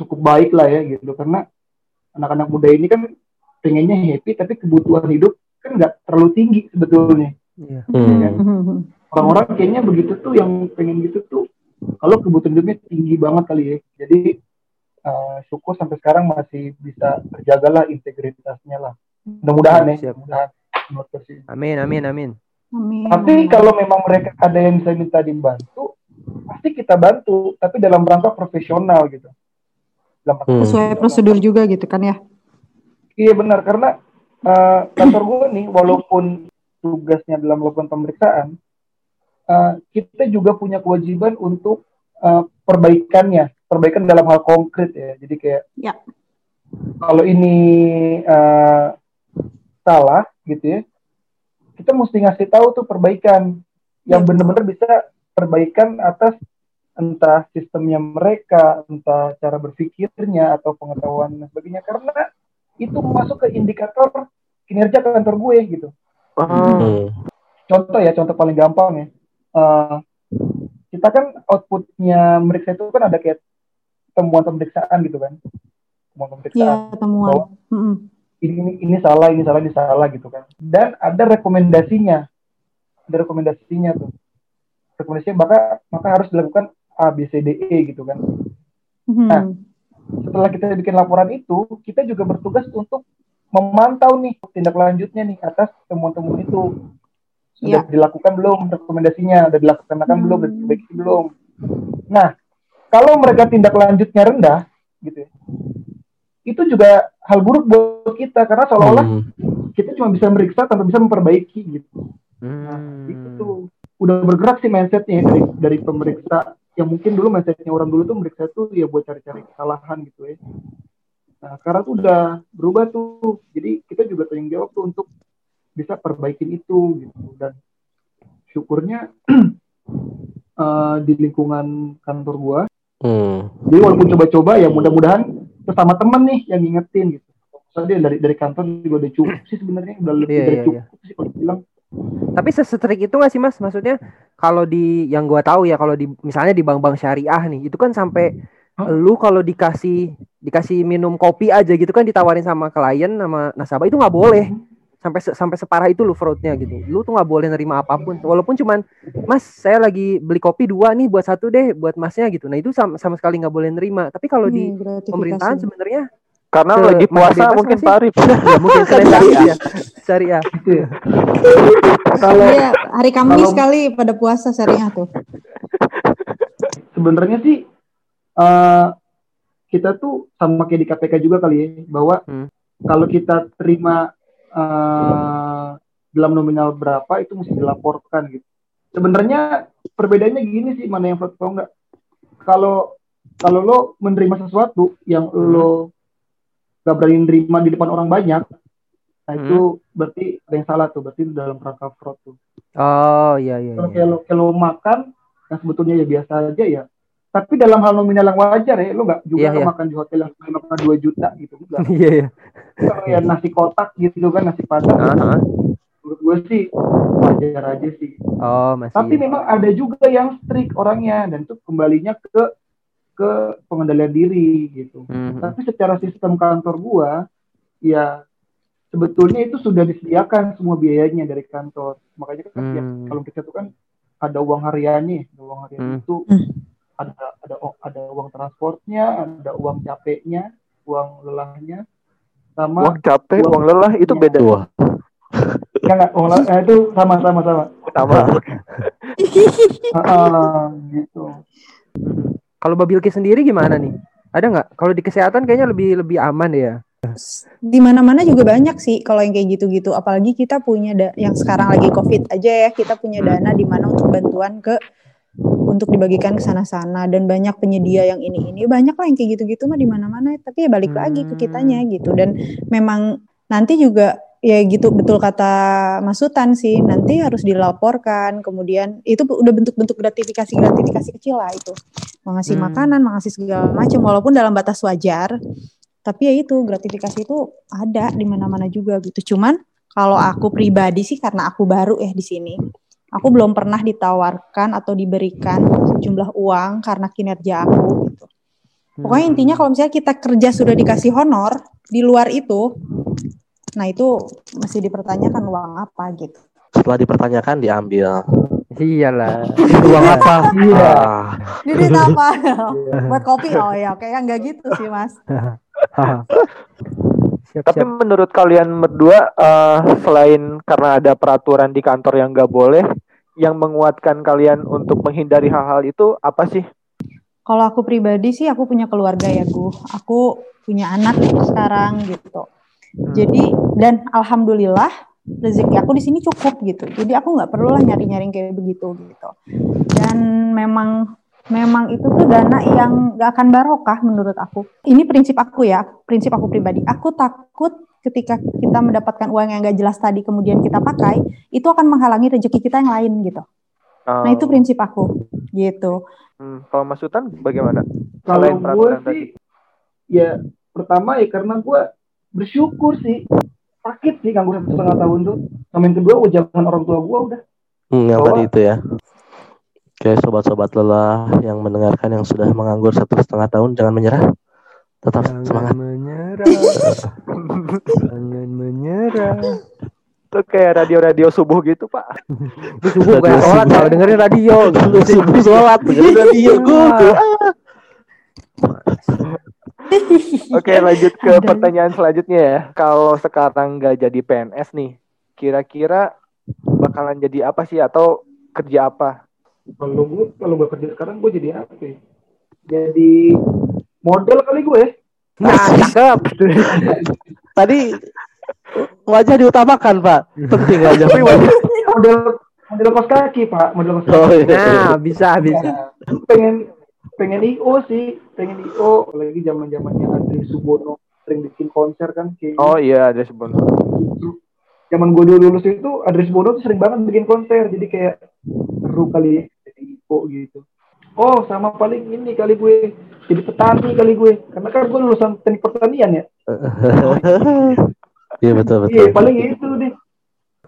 [SPEAKER 6] cukup baik lah ya gitu. Karena anak-anak muda ini kan pengennya happy, tapi kebutuhan hidup kan nggak terlalu tinggi sebetulnya.
[SPEAKER 3] Iya.
[SPEAKER 4] Hmm.
[SPEAKER 6] Orang-orang kayaknya begitu tuh yang pengen gitu tuh kalau kebutuhan hidupnya tinggi banget kali ya. Jadi eh, syukur sampai sekarang masih bisa terjagalah integritasnya lah. Mudah-mudahan ya,
[SPEAKER 3] Siap.
[SPEAKER 6] mudah-mudahan.
[SPEAKER 3] Amin amin amin.
[SPEAKER 2] Amin.
[SPEAKER 6] Tapi kalau memang mereka ada yang bisa minta dibantu, pasti kita bantu, tapi dalam rangka profesional gitu.
[SPEAKER 4] Hmm.
[SPEAKER 2] sesuai prosedur juga gitu kan ya.
[SPEAKER 6] Iya benar karena eh, kantor gue nih walaupun tugasnya dalam melakukan pemeriksaan, eh, kita juga punya kewajiban untuk eh, perbaikannya, perbaikan dalam hal konkret ya. Jadi kayak
[SPEAKER 2] Ya.
[SPEAKER 6] kalau ini eh, salah gitu ya, kita mesti ngasih tahu tuh perbaikan yang
[SPEAKER 2] Ya.
[SPEAKER 6] benar-benar bisa perbaikan atas entah sistemnya mereka, entah cara berpikirnya atau pengetahuan dan sebagainya karena itu masuk ke indikator kinerja kantor gue gitu.
[SPEAKER 4] Hmm.
[SPEAKER 6] Contoh ya, contoh paling gampang ya. Eh, kita kan outputnya meriksa itu kan ada kayak temuan pemeriksaan gitu kan. Temuan pemeriksaan.
[SPEAKER 2] Iya, temuan.
[SPEAKER 6] Ini, ini ini salah, ini salah, ini salah gitu kan. Dan ada rekomendasinya. Ada rekomendasinya tuh. Rekomendasinya maka maka harus dilakukan A B C D E gitu kan.
[SPEAKER 2] Mhm.
[SPEAKER 6] Nah, setelah kita bikin laporan itu, kita juga bertugas untuk memantau nih tindak lanjutnya nih atas temuan-temuan itu. Sudah
[SPEAKER 2] Ya.
[SPEAKER 6] dilakukan belum rekomendasinya? Sudah dilaksanakan
[SPEAKER 2] Hmm.
[SPEAKER 6] belum? Sudah diperbaiki belum? Nah, kalau mereka tindak lanjutnya rendah, gitu ya, itu juga hal buruk buat kita karena seolah-olah
[SPEAKER 4] Hmm.
[SPEAKER 6] kita cuma bisa meriksa tanpa bisa memperbaiki gitu.
[SPEAKER 3] Hmm.
[SPEAKER 6] Itu tuh udah bergerak sih mindsetnya ya dari dari pemeriksa yang mungkin dulu mindsetnya orang dulu tuh meriksa tuh ya buat cari-cari kesalahan gitu ya. Nah sekarang tuh udah berubah tuh. Jadi kita juga tanggung jawab tuh untuk bisa perbaikin itu gitu dan syukurnya eh, di lingkungan kantor gua.
[SPEAKER 4] Hmm.
[SPEAKER 6] Jadi walaupun coba-coba ya mudah-mudahan sesama temen nih yang ngingetin gitu. Soalnya dari dari kantor juga udah cukup sih sebenarnya udah lebih
[SPEAKER 3] Iya,
[SPEAKER 6] dari
[SPEAKER 3] iya,
[SPEAKER 6] cukup sih kalau bilang.
[SPEAKER 3] Tapi sesetrik itu gak sih mas? Maksudnya kalau di yang gua tahu ya kalau di misalnya di bank-bank syariah nih itu kan sampai
[SPEAKER 6] Hah?
[SPEAKER 3] lu kalau dikasih dikasih minum kopi aja gitu kan ditawarin sama klien sama nasabah itu nggak boleh sampai se- sampai separah itu lu fraudnya gitu. Lu tuh nggak boleh nerima apa pun walaupun cuman mas saya lagi beli kopi dua nih buat satu deh buat masnya gitu. Nah itu sama, sama sekali nggak boleh nerima. Tapi kalau di
[SPEAKER 2] Iya, gratifikasi.
[SPEAKER 3] pemerintahan sebenarnya
[SPEAKER 5] karena
[SPEAKER 3] Se-
[SPEAKER 5] lagi puasa mungkin
[SPEAKER 3] sih?
[SPEAKER 5] tarif.
[SPEAKER 3] ya mungkin syariah ya. syariah.
[SPEAKER 6] Gitu ya. Kalau
[SPEAKER 2] Iya, hari Kamis
[SPEAKER 6] kalau-
[SPEAKER 2] kali pada puasa syariah tuh.
[SPEAKER 6] sebenarnya sih eh kita tuh sama kayak di KPK juga kali ya bahwa
[SPEAKER 3] Hmm.
[SPEAKER 6] kalau kita terima eh dalam nominal berapa itu mesti dilaporkan gitu. Sebenarnya perbedaannya gini sih mana yang fraud atau enggak. Kalau kalau lo menerima sesuatu yang lo gak berani nerima di depan orang banyak, Nah
[SPEAKER 3] Hmm.
[SPEAKER 6] itu berarti ada yang salah tuh, berarti itu dalam rangka fraud tuh.
[SPEAKER 3] Oh iya iya.
[SPEAKER 6] Kalau
[SPEAKER 3] iya.
[SPEAKER 6] kayak kayak lo makan, yang sebetulnya ya biasa aja ya. Tapi dalam hal nominal yang wajar ya, lo nggak juga
[SPEAKER 3] Iya,
[SPEAKER 6] lo
[SPEAKER 3] iya.
[SPEAKER 6] makan di hotel yang makan 2 juta gitu. Enggak.
[SPEAKER 3] Iya iya.
[SPEAKER 6] Kalau ya nasi kotak gitu kan, nasi padang.
[SPEAKER 3] Ah, ah.
[SPEAKER 6] Menurut gue sih wajar aja sih.
[SPEAKER 3] Oh masih.
[SPEAKER 6] Tapi memang ada juga yang strict orangnya dan itu kembalinya ke ke pengendalian diri gitu.
[SPEAKER 3] Mhm.
[SPEAKER 6] Tapi secara sistem kantor gua ya sebetulnya itu sudah disediakan semua biayanya dari kantor. Makanya kan ya,
[SPEAKER 3] Hmm.
[SPEAKER 6] kalau kita tuh kan ada uang hariannya, ada uang harian
[SPEAKER 3] Hmm.
[SPEAKER 6] itu
[SPEAKER 2] Hmm.
[SPEAKER 6] ada ada ada uang transportnya, ada uang capeknya, uang lelahnya sama
[SPEAKER 5] Uang capek,
[SPEAKER 6] Uang-
[SPEAKER 5] uang lelah itu beda.
[SPEAKER 4] Wah,
[SPEAKER 6] ya nggak uang lelah, eh, itu sama sama sama.
[SPEAKER 5] Sama.
[SPEAKER 6] Ah, gitu.
[SPEAKER 3] Kalau Babilki sendiri gimana nih? Ada nggak? Kalau di kesehatan kayaknya lebih lebih aman ya.
[SPEAKER 2] di mana-mana juga banyak sih kalau yang kayak gitu-gitu. Apalagi kita punya yang sekarang lagi COVID aja ya, kita punya dana di mana untuk bantuan ke untuk dibagikan ke sana-sana dan banyak penyedia yang ini-ini banyak lah yang kayak gitu-gitu mah di mana-mana. Tapi ya balik lagi ke kitanya gitu dan memang nanti juga ya gitu. Betul kata Mas Sultan sih. Nanti harus dilaporkan. Kemudian itu udah bentuk-bentuk gratifikasi gratifikasi kecil lah itu. Mengasih
[SPEAKER 3] Hmm.
[SPEAKER 2] makanan mengasih segala macam walaupun dalam batas wajar. Tapi ya itu gratifikasi itu ada di mana-mana juga gitu. Cuman kalau aku pribadi sih karena aku baru ya di sini aku belum pernah ditawarkan atau diberikan sejumlah uang karena kinerja aku gitu. Pokoknya intinya kalau misalnya kita kerja sudah dikasih honor di luar itu nah itu masih dipertanyakan uang apa gitu
[SPEAKER 4] setelah dipertanyakan diambil.
[SPEAKER 3] Iyalah.
[SPEAKER 4] Uang apa?
[SPEAKER 6] Iya.
[SPEAKER 4] Ah,
[SPEAKER 2] Ini duit apa? Buat kopi? Oh ya, kayaknya nggak gitu sih mas.
[SPEAKER 3] siap
[SPEAKER 5] Tapi
[SPEAKER 3] siap.
[SPEAKER 5] menurut kalian berdua, eh, selain karena ada peraturan di kantor yang nggak boleh, yang menguatkan kalian untuk menghindari hal-hal itu apa sih?
[SPEAKER 2] Kalau aku pribadi sih aku punya keluarga ya gu. Aku punya anak sekarang gitu. Jadi dan alhamdulillah rezeki aku di sini cukup gitu. Jadi aku nggak perlu lah nyari-nyari kayak begitu gitu. Dan memang memang itu tuh dana yang gak akan barokah menurut aku. Ini prinsip aku ya, prinsip aku pribadi. Aku takut ketika kita mendapatkan uang yang gak jelas tadi kemudian kita pakai, itu akan menghalangi rezeki kita yang lain gitu. Nah itu prinsip aku gitu.
[SPEAKER 5] Hmm, kalau Mas Sultan bagaimana?
[SPEAKER 6] Kalau
[SPEAKER 5] Selain
[SPEAKER 6] gue
[SPEAKER 5] peraturan
[SPEAKER 6] sih, ya pertama ya karena gue bersyukur sih. Sakit sih nganggur satu setengah tahun tuh. Sama yang kedua, ujangan orang tua gue udah.
[SPEAKER 4] hmm, yang tadi itu ya. Oke, sobat-sobat lelah yang mendengarkan yang sudah menganggur satu setengah tahun, jangan menyerah. Tetap
[SPEAKER 3] Jangan
[SPEAKER 4] semangat.
[SPEAKER 3] menyerah. Jangan menyerah.
[SPEAKER 5] Itu kayak radio-radio subuh gitu, Pak.
[SPEAKER 3] Itu subuh kayak sholat kalau dengerin radio.
[SPEAKER 4] Subuh sholat, dengerin radio gue.
[SPEAKER 5] Oke, lanjut ke
[SPEAKER 2] Ada.
[SPEAKER 5] pertanyaan selanjutnya ya. Kalau sekarang nggak jadi PNS nih, kira-kira bakalan jadi apa sih atau kerja apa?
[SPEAKER 6] Kalau gue, kalau gue kerja sekarang gue jadi apa ya? Jadi model kali gue ya.
[SPEAKER 3] Nah, cakep.
[SPEAKER 4] Tadi wajah diutamakan, Pak. Penting wajah.
[SPEAKER 6] Model model kos kaki pak, model kos
[SPEAKER 4] Oh,
[SPEAKER 6] kaki.
[SPEAKER 4] iya.
[SPEAKER 3] Nah, bisa bisa.
[SPEAKER 6] Pengen pengen IO sih, pengen IO. Apalagi zaman zamannya Andri Subono sering bikin konser kan. Kayak
[SPEAKER 5] Oh iya, ada sebenarnya.
[SPEAKER 6] zaman gue dulu lulus itu Andri Subono tuh sering banget bikin konser. Jadi kayak seru kali ya, jadi IO gitu. Oh sama paling ini kali gue jadi petani kali gue karena kan gue lulusan teknik pertanian ya
[SPEAKER 4] Iya betul betul.
[SPEAKER 6] iya paling itu deh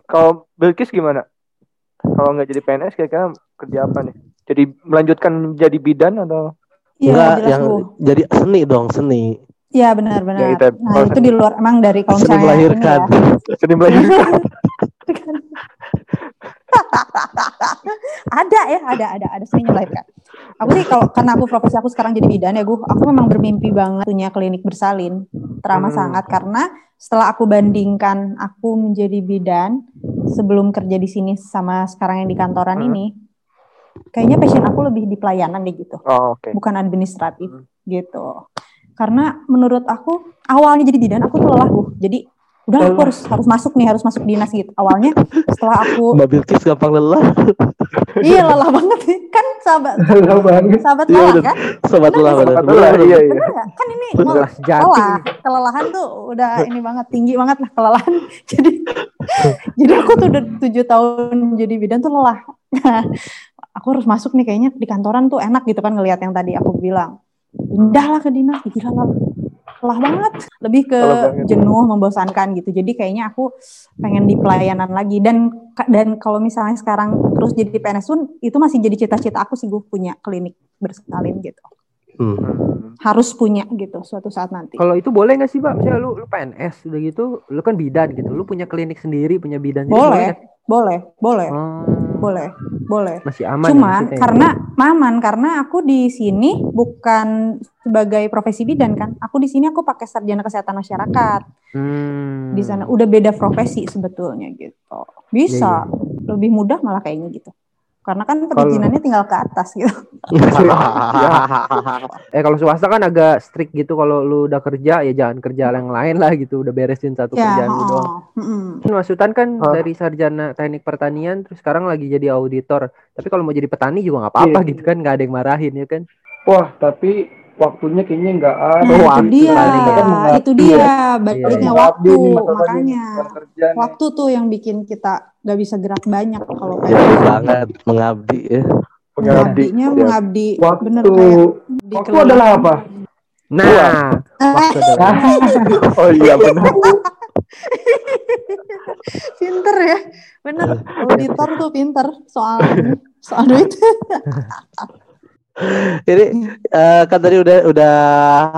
[SPEAKER 5] Kalau Bilkis gimana? Kalau nggak jadi PNS, kira-kira kerja apa nih? Jadi melanjutkan jadi bidan atau?
[SPEAKER 2] Iya
[SPEAKER 4] Enggak yang
[SPEAKER 2] Bu.
[SPEAKER 4] jadi seni dong seni.
[SPEAKER 2] Iya benar-benar.
[SPEAKER 5] Ya, itu-
[SPEAKER 2] nah itu di luar emang dari kalau
[SPEAKER 4] Seni
[SPEAKER 2] misalnya ini
[SPEAKER 4] melahirkan.
[SPEAKER 2] ya.
[SPEAKER 5] Jadi melahirkan.
[SPEAKER 2] ada ya ada ada ada sering melahirkan aku sih kalau karena aku profesi aku sekarang jadi bidan ya gue aku memang bermimpi banget punya klinik bersalin teramat
[SPEAKER 5] Hmm.
[SPEAKER 2] sangat karena setelah aku bandingkan aku menjadi bidan sebelum kerja di sini sama sekarang yang di kantoran
[SPEAKER 5] Hmm.
[SPEAKER 2] ini kayaknya passion aku lebih di pelayanan deh gitu.
[SPEAKER 5] Oh, oke.
[SPEAKER 2] bukan administratif
[SPEAKER 5] Hmm.
[SPEAKER 2] gitu. Karena menurut aku awalnya jadi bidan aku tuh lelah bu. Jadi udah aku harus harus masuk nih harus masuk dinas gitu. Awalnya setelah aku
[SPEAKER 4] Mbak Bilkis gampang lelah.
[SPEAKER 2] iya lelah banget sih. Kan sahabat
[SPEAKER 6] Lelah banget.
[SPEAKER 2] sahabat
[SPEAKER 4] Iya,
[SPEAKER 2] lelah kan?
[SPEAKER 4] Sobat lelah benar.
[SPEAKER 5] Betul lah, iya iya.
[SPEAKER 2] Bener kan ini
[SPEAKER 3] Lelah
[SPEAKER 2] lelah. Kelelahan tuh udah ini banget tinggi banget lah kelelahan. Jadi jadi aku tuh udah tujuh tahun jadi bidan tuh lelah aku harus masuk nih kayaknya di kantoran tuh enak gitu kan ngelihat yang tadi aku bilang pindahlah ke dinas gila lah lelah banget lebih ke
[SPEAKER 5] banget.
[SPEAKER 2] jenuh membosankan gitu jadi kayaknya aku pengen di pelayanan lagi dan dan kalau misalnya sekarang terus jadi PNS pun itu masih jadi cita-cita aku sih gue punya klinik bersalin gitu
[SPEAKER 4] Hmm.
[SPEAKER 2] harus punya gitu suatu saat nanti
[SPEAKER 3] Kalau itu boleh nggak sih, Pak? Misalnya lu, lu PNS udah gitu, lu kan bidan gitu. Lu punya klinik sendiri, punya bidan sendiri,
[SPEAKER 2] boleh
[SPEAKER 3] nggak?
[SPEAKER 2] boleh boleh
[SPEAKER 3] Oh,
[SPEAKER 2] boleh boleh.
[SPEAKER 3] Masih aman. ya maksudnya ya?
[SPEAKER 2] karena maman karena aku di sini bukan sebagai profesi bidan kan. Aku di sini aku pakai sarjana kesehatan masyarakat.
[SPEAKER 3] Hmm.
[SPEAKER 2] di sana udah beda profesi sebetulnya gitu. Bisa.
[SPEAKER 3] Iya,
[SPEAKER 2] lebih mudah malah kayaknya gitu karena kan perizinannya tinggal ke atas gitu.
[SPEAKER 3] Eh kalau swasta kan agak strict gitu. Kalau lu udah kerja ya jangan kerja yang lain lah gitu. Udah beresin satu
[SPEAKER 2] ya
[SPEAKER 3] kerjaan lu doang
[SPEAKER 2] oh, mm-mm.
[SPEAKER 3] Mas Sultan kan
[SPEAKER 5] Ah.
[SPEAKER 3] dari sarjana teknik pertanian terus sekarang lagi jadi auditor. Tapi kalau mau jadi petani juga nggak apa-apa
[SPEAKER 6] Iya.
[SPEAKER 3] gitu kan. Nggak ada yang marahin ya kan?
[SPEAKER 6] Wah, tapi waktunya kayaknya nggak ada.
[SPEAKER 2] Nah, itu
[SPEAKER 3] waktu
[SPEAKER 2] dia,
[SPEAKER 3] tadi
[SPEAKER 6] kan mengabdi
[SPEAKER 2] itu
[SPEAKER 6] ya.
[SPEAKER 2] dia, baliknya
[SPEAKER 3] Iya.
[SPEAKER 2] waktu, makanya
[SPEAKER 6] kerja
[SPEAKER 2] waktu tuh yang bikin kita gak bisa gerak banyak kalau
[SPEAKER 4] Ya
[SPEAKER 2] kayak
[SPEAKER 4] banget mengabdi ya.
[SPEAKER 2] Mengabdinya
[SPEAKER 5] Ya.
[SPEAKER 2] mengabdi
[SPEAKER 6] Waktu,
[SPEAKER 2] bener kayak di
[SPEAKER 6] waktu
[SPEAKER 2] kelurahan.
[SPEAKER 6] adalah apa?
[SPEAKER 3] nah waktu adalah
[SPEAKER 5] Oh iya benar.
[SPEAKER 2] pinter ya, bener auditor tuh pinter soal soal duit.
[SPEAKER 4] Ini eh, kan tadi udah udah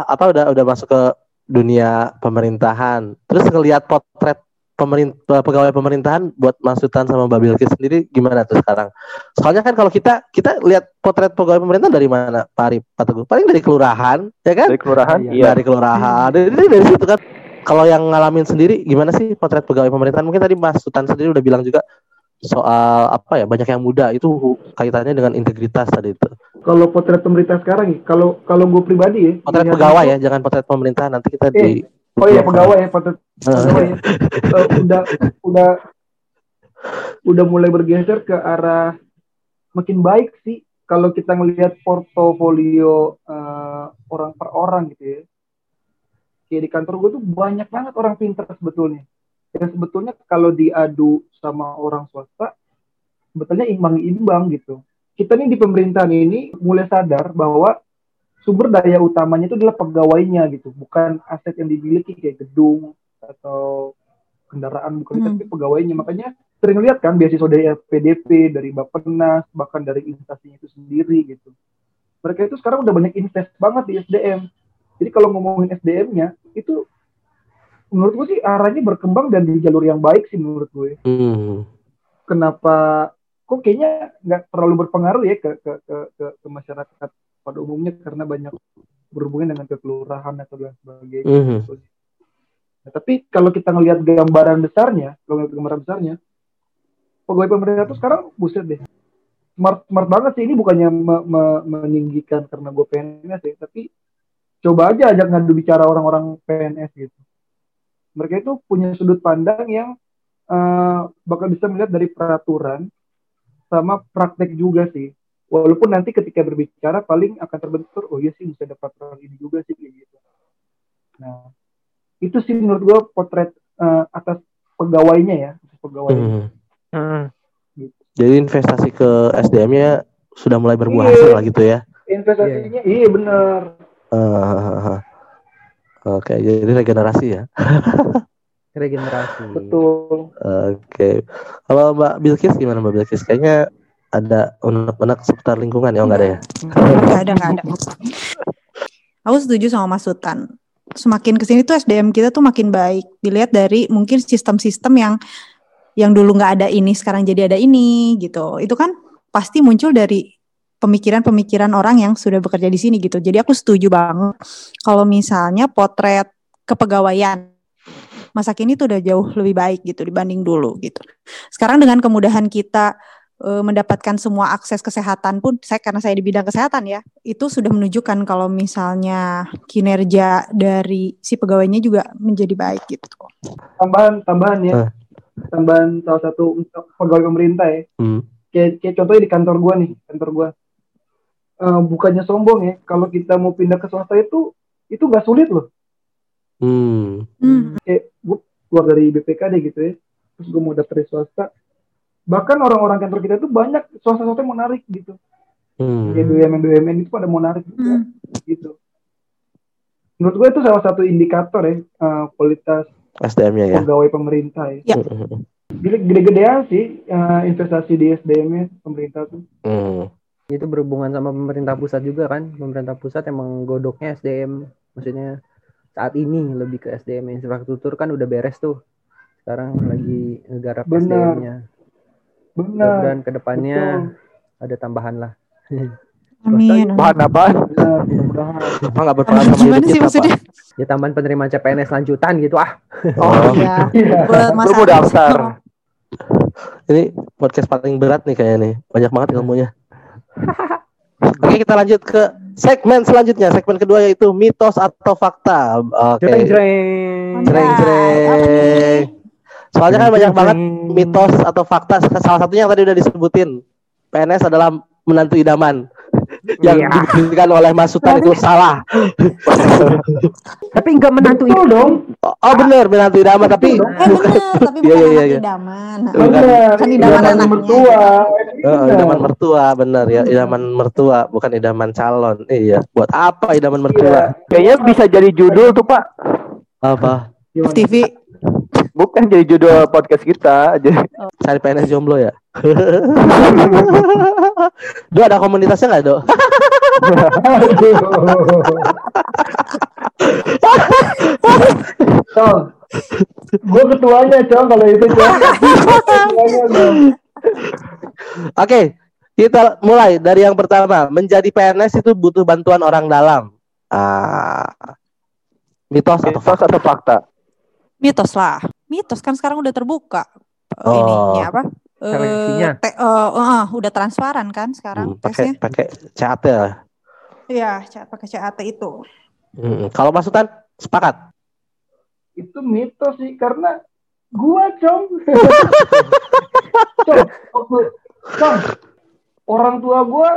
[SPEAKER 4] apa udah udah masuk ke dunia pemerintahan. Terus ngelihat potret pemerintah pegawai pemerintahan buat Masutan sama Mbak Bilkis sendiri gimana tuh sekarang? Soalnya kan kalau kita kita lihat potret pegawai pemerintahan dari mana, Pak Arif, Pak Teguh? Paling dari kelurahan, ya kan?
[SPEAKER 5] Dari kelurahan.
[SPEAKER 3] Iya.
[SPEAKER 5] Iya.
[SPEAKER 4] Dari kelurahan. Dari, dari, dari situ kan. Kalau yang ngalamin sendiri gimana sih potret pegawai pemerintahan? Mungkin tadi Mas Sultan sendiri udah bilang juga soal apa ya banyak yang muda itu kaitannya dengan integritas tadi itu.
[SPEAKER 6] Kalau potret pemerintah sekarang nih, kalau kalau gue pribadi ya.
[SPEAKER 4] Potret
[SPEAKER 6] melihat
[SPEAKER 4] pegawai
[SPEAKER 6] itu-
[SPEAKER 4] ya, jangan potret pemerintah nanti kita di
[SPEAKER 6] Oh iya pegawai ya, potret
[SPEAKER 4] Eh,
[SPEAKER 6] pegawai ya. Eh, udah udah udah mulai bergeser ke arah makin baik sih kalau kita ngelihat portofolio eh, orang per orang gitu ya. Kayak di kantor gue tuh banyak banget orang pintar sebetulnya. Dan sebetulnya kalau diadu sama orang swasta, sebetulnya imbang-imbang gitu. Kita nih di pemerintahan ini mulai sadar bahwa sumber daya utamanya itu adalah pegawainya gitu, bukan aset yang dimiliki kayak gedung atau kendaraan bukan
[SPEAKER 2] Hmm.
[SPEAKER 6] tapi pegawainya. Makanya sering lihat kan beasiswa dari PDP, dari Bappenas, bahkan dari instansinya itu sendiri gitu. Mereka itu sekarang udah banyak invest banget di SDM. Jadi kalau ngomongin SDM-nya itu menurut gue sih arahnya berkembang dan di jalur yang baik sih menurut gue
[SPEAKER 4] hmm.
[SPEAKER 6] kenapa kok kayaknya nggak terlalu berpengaruh ya ke ke, ke ke ke masyarakat pada umumnya karena banyak berhubungan dengan kekelurahan atau dan sebagainya.
[SPEAKER 4] Mhm.
[SPEAKER 6] Nah, tapi kalau kita ngelihat gambaran besarnya, kalau ngelihat gambaran besarnya, pegawai pemerintah itu sekarang buset deh. Smart, smart banget sih ini bukannya me- me- meninggikan karena gue PNS ya, tapi coba aja ajak ngadu bicara orang-orang PNS gitu. Mereka itu punya sudut pandang yang eh, bakal bisa melihat dari peraturan sama praktek juga sih. Walaupun nanti ketika berbicara paling akan terbentur, oh iya sih bisa ada peraturan ini juga sih kayak gitu. Nah, itu sih menurut gua potret eh, atas pegawainya ya, atas pegawai.
[SPEAKER 4] Mhm.
[SPEAKER 5] Hmm.
[SPEAKER 4] Jadi investasi ke SDM-nya sudah mulai berbuah
[SPEAKER 6] Iya.
[SPEAKER 4] hasil lah gitu ya.
[SPEAKER 6] Investasinya iya bener.
[SPEAKER 4] Eh, Oke, jadi regenerasi ya.
[SPEAKER 3] regenerasi
[SPEAKER 6] Betul.
[SPEAKER 4] Oke. Kalau Mbak Bilkis gimana Mbak Bilkis? Kayaknya ada unek-unek seputar lingkungan ya, oh, nggak ada ya?
[SPEAKER 2] Nggak ada, nggak ada. Aku setuju sama Mas Sultan. Semakin ke sini tuh SDM kita tuh makin baik. Dilihat dari mungkin sistem-sistem yang yang dulu nggak ada ini, sekarang jadi ada ini gitu. Itu kan pasti muncul dari pemikiran-pemikiran orang yang sudah bekerja di sini gitu. Jadi aku setuju banget kalau misalnya potret kepegawaian masa kini tuh udah jauh lebih baik gitu dibanding dulu gitu. Sekarang dengan kemudahan kita eh, mendapatkan semua akses kesehatan pun saya karena saya di bidang kesehatan ya itu sudah menunjukkan kalau misalnya kinerja dari si pegawainya juga menjadi baik gitu.
[SPEAKER 6] tambahan tambahan ya
[SPEAKER 4] Eh.
[SPEAKER 6] tambahan salah satu pegawai pemerintah ya
[SPEAKER 4] Hmm.
[SPEAKER 6] kayak, kayak contohnya di kantor gua nih kantor gua Eh, bukannya sombong ya kalau kita mau pindah ke swasta itu itu nggak sulit loh
[SPEAKER 4] Hmm.
[SPEAKER 2] Hmm.
[SPEAKER 6] kayak gue keluar dari BPKD gitu ya terus gue mau daftar di swasta bahkan orang-orang kantor kita itu banyak swasta-swasta yang menarik gitu
[SPEAKER 4] Hmm.
[SPEAKER 6] kayak BUMN BUMN itu pada mau narik juga
[SPEAKER 2] Hmm.
[SPEAKER 6] gitu menurut gue itu salah satu indikator ya eh, kualitas
[SPEAKER 4] SDM-nya ya.
[SPEAKER 6] pegawai pemerintah ya
[SPEAKER 2] Ya.
[SPEAKER 4] Hmm.
[SPEAKER 6] Gede- gede-gedean sih eh, investasi di SDM -nya pemerintah tuh
[SPEAKER 4] Hmm.
[SPEAKER 3] Itu berhubungan sama pemerintah pusat juga kan. Pemerintah pusat emang godoknya SDM. Maksudnya saat ini lebih ke SDM infrastruktur kan udah beres tuh. Sekarang lagi ngegarap
[SPEAKER 6] Benar.
[SPEAKER 3] SDM-nya.
[SPEAKER 6] benar
[SPEAKER 3] Mudah-mudahan ke depannya
[SPEAKER 6] betul
[SPEAKER 3] ada tambahan lah.
[SPEAKER 2] Amin.
[SPEAKER 5] Bahan
[SPEAKER 6] mudah-mudahan
[SPEAKER 4] Apa nggak berpengaruh sama
[SPEAKER 2] Gimana sih maksudnya?
[SPEAKER 3] Ya tambahan penerimaan CPNS lanjutan gitu ah.
[SPEAKER 4] Oh,
[SPEAKER 2] Iya.
[SPEAKER 6] Iya.
[SPEAKER 2] Buat
[SPEAKER 5] Lu
[SPEAKER 2] masa
[SPEAKER 5] mau daftar?
[SPEAKER 4] Ini podcast paling berat nih kayaknya nih. Banyak banget ilmunya. Oke, kita lanjut ke segmen selanjutnya. Segmen kedua yaitu mitos atau fakta. Oke.
[SPEAKER 3] Jreng jreng.
[SPEAKER 4] Jreng jreng. Soalnya kan banyak banget mitos atau fakta. Salah satunya yang tadi udah disebutin. PNS adalah menantu idaman. Yang
[SPEAKER 3] Iya.
[SPEAKER 4] dibuktikan oleh Mas Sultan itu salah.
[SPEAKER 3] Tapi enggak menantu itu.
[SPEAKER 6] dong
[SPEAKER 4] Oh, oh bener menantu idaman tapi
[SPEAKER 2] Eh bener, tapi
[SPEAKER 4] Iya,
[SPEAKER 2] bukan
[SPEAKER 4] iya,
[SPEAKER 2] anak
[SPEAKER 4] iya.
[SPEAKER 2] idaman.
[SPEAKER 6] benar
[SPEAKER 2] Kan idaman
[SPEAKER 6] Idaman mertua
[SPEAKER 4] Oh,
[SPEAKER 6] Benar.
[SPEAKER 4] idaman mertua bener ya idaman mertua bukan idaman calon iya buat apa idaman mertua
[SPEAKER 5] Kayaknya bisa jadi judul tuh Pak.
[SPEAKER 4] apa?
[SPEAKER 2] TV.
[SPEAKER 5] Bukan jadi judul podcast kita. Jadi
[SPEAKER 4] cari PNS jomblo ya Do ada komunitasnya nggak do
[SPEAKER 6] Cong, gue ketuanya cong kalau itu cong.
[SPEAKER 4] Oke kita mulai dari yang pertama menjadi PNS itu butuh bantuan orang dalam ah mitos atau
[SPEAKER 5] mitos
[SPEAKER 4] fakta
[SPEAKER 5] atau fakta?
[SPEAKER 2] Mitos lah. Mitos kan sekarang udah terbuka. Eh,
[SPEAKER 4] Oh.
[SPEAKER 2] Ininya apa? Eh, te- eh, eh, udah transparan kan sekarang
[SPEAKER 4] Hmm, pakai pakai CAT ya
[SPEAKER 2] Iya, pakai CAT itu.
[SPEAKER 4] Hmm, kalau Mas Sultan sepakat
[SPEAKER 6] Itu mitos sih karena gua cong. cong, waktu cong, orang tua gua